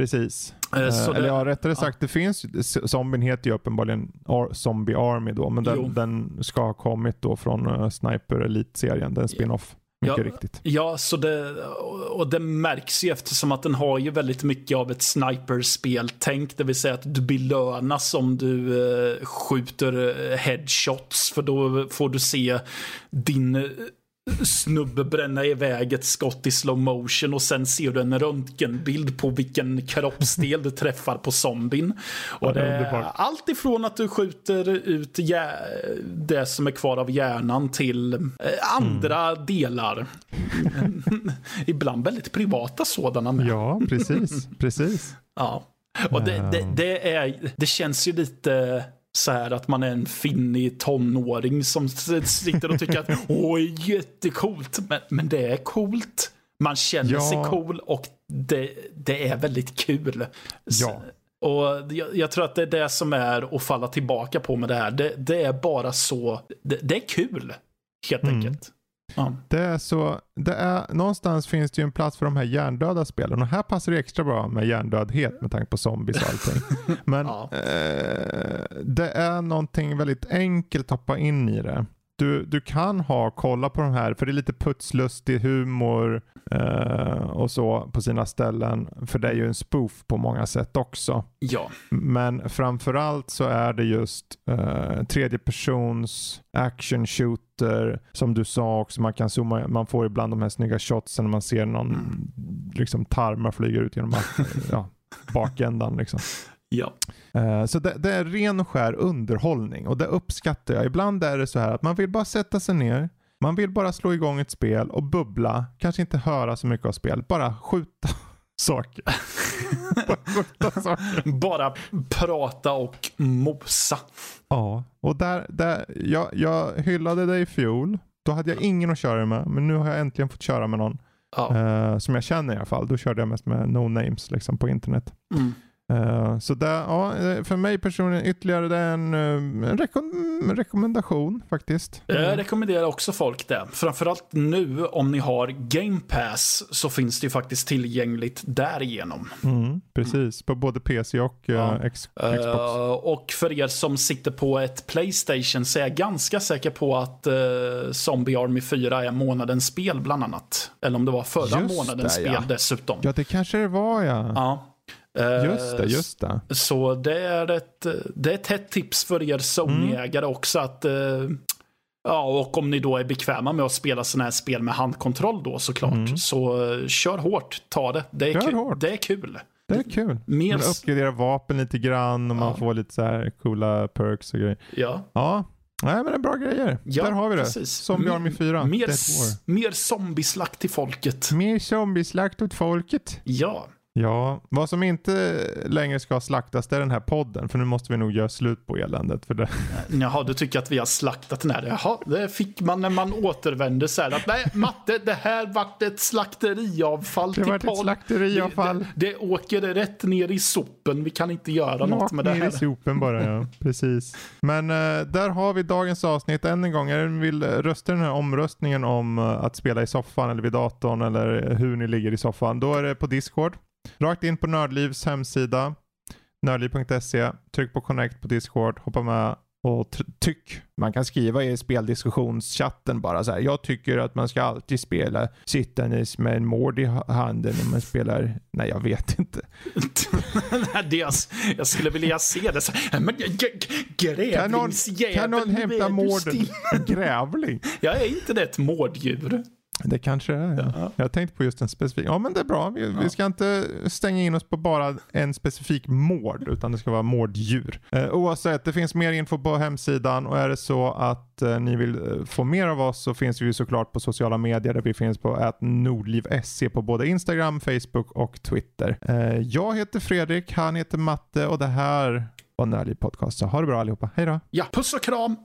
Precis. Eh, Eh, så Eller det, ja, rättare sagt, det finns Zombien heter ju uppenbarligen Ar- Zombie Army då, men den, den ska ha kommit då från uh, Sniper Elite-serien, den spin-off. Mycket Ja. riktigt. Ja, så det, och det märks ju eftersom att den har ju väldigt mycket av ett sniperspeltänk. Det vill säga att du belönas om du eh, skjuter eh, headshots. För då får du se din eh, snubbe bränna iväg ett skott i slow motion och sen ser du en röntgenbild på vilken kroppsdel du träffar på zombien. Och det är allt ifrån att du skjuter ut det som är kvar av hjärnan till eh, andra delar. Ibland väldigt privata sådana med. Ja, precis. precis. Ja. Och det, det, det, är, det känns ju lite så här att man är en finnig tonåring som sitter och tycker att åh, jättecoolt. Men, men det är coolt. Man känner Ja. sig cool och det, det är väldigt kul. Ja. Och jag, jag tror att det är det som är att falla tillbaka på med det här. Det, det är bara så, det, det är kul. Helt Mm. enkelt. Ja. Det är så, det är, någonstans finns det ju en plats för de här hjärndöda spelen och här passar det extra bra med hjärndödhet med tanke på zombies och allting. Men Ja. eh, det är någonting väldigt enkelt att hoppa in i det. Du, du kan ha, kolla på de här, för det är lite putslustig humor eh, och så på sina ställen. För det är ju en spoof på många sätt också. ja. Men framförallt så är det just eh, tredje persons action shooter som du sa också. Man kan zooma, man får ibland de här snygga shotsen när man ser någon Mm. liksom tarmar flyga ut genom ja, bakändan. Liksom. Ja. Eh, så det, det är ren och skär underhållning och det uppskattar jag. Ibland är det så här att man vill bara sätta sig ner, man vill bara slå igång ett spel och bubbla, kanske inte höra så mycket av spelet, bara skjuta saker. Bara sjuka saker. Bara prata och mosa. Ja, och där, där, jag, jag hyllade dig i fjol. Då hade jag ingen att köra med, men nu har jag äntligen fått köra med någon. Ja. eh, som jag känner i alla fall. Då körde jag mest med no names liksom, på internet. Mm. Eh, så där, ja, eh, för mig personligen ytterligare en, eh, en rekom- rekommendation faktiskt. Jag rekommenderar också folk det. Framförallt nu om ni har Game Pass så finns det ju faktiskt tillgängligt därigenom. Mm, precis, på både PC och Ja. X- Xbox. Eh, och för er som sitter på ett Playstation så är jag ganska säker på att uh, Zombie Army 4 är månadens spel bland annat. Eller om det var förra Just månadens det, spel ja. dessutom. Ja, det kanske det var ja. Ja. Eh, Just det, just det. Så det är ett, det är ett hett tips för er Sony-ägare också att eh, Ja, och om ni då är bekväma med att spela sådana här spel med handkontroll då såklart. Så eh, kör hårt, ta det. Det är, Mm. Kör kul. hårt. Det är kul. Det är kul. Mer Man uppgraderar vapen lite grann och man Ja. får lite så här coola perks och grejer. Ja, Ja, Nej, men det är bra grejer. Ja, Där har vi det. precis. Zombie Army 4. mer, mer zombieslakt till folket. Mer zombieslakt åt folket. Ja, Ja, vad som inte längre ska slaktas det är den här podden. För nu måste vi nog göra slut på eländet. För det. Jaha, du tycker att vi har slaktat den här. Jaha, det fick man när man återvände så här att nej, Matte, det här vart ett slakteriavfall Det till vart ett slakteriavfall. Det, det, det åker rätt ner i sopen. Vi kan inte göra något Rakt med det ner i här. sopen bara ja. Precis. Men eh, där har vi dagens avsnitt. Än en gång, är ni vill rösta den här omröstningen om eh, att spela i soffan eller vid datorn eller hur ni ligger i soffan. Då är det på Discord. Rakt in på Nördlivs hemsida. Nördliv.se. Tryck på connect på Discord. Hoppa med och tyck. Man kan skriva i speldiskussionschatten bara så här. Jag tycker att man ska alltid spela sittandes med en mord i ha- handen när man spelar. Nej, jag vet inte. Jag, jag skulle vilja se det. Så, men, g- g- Kan någon, grävlingsjävel, kan någon hämta still. Grävling? Jag är inte det ett mårddjur? Det kanske det är. Ja. Ja. Jag tänkte på just en specifik. Ja men det är bra. Vi, vi ska inte stänga in oss på bara en specifik mård utan det ska vara mårddjur. Eh, oavsett, det finns mer info på hemsidan och är det så att eh, ni vill eh, få mer av oss så finns vi ju såklart på sociala medier där vi finns på nordliv.se på både Instagram, Facebook och Twitter. Eh, jag heter Fredrik, han heter Matte och det här var Nördliv Podcast. Så ha det bra allihopa. Hej då! Ja, puss och kram!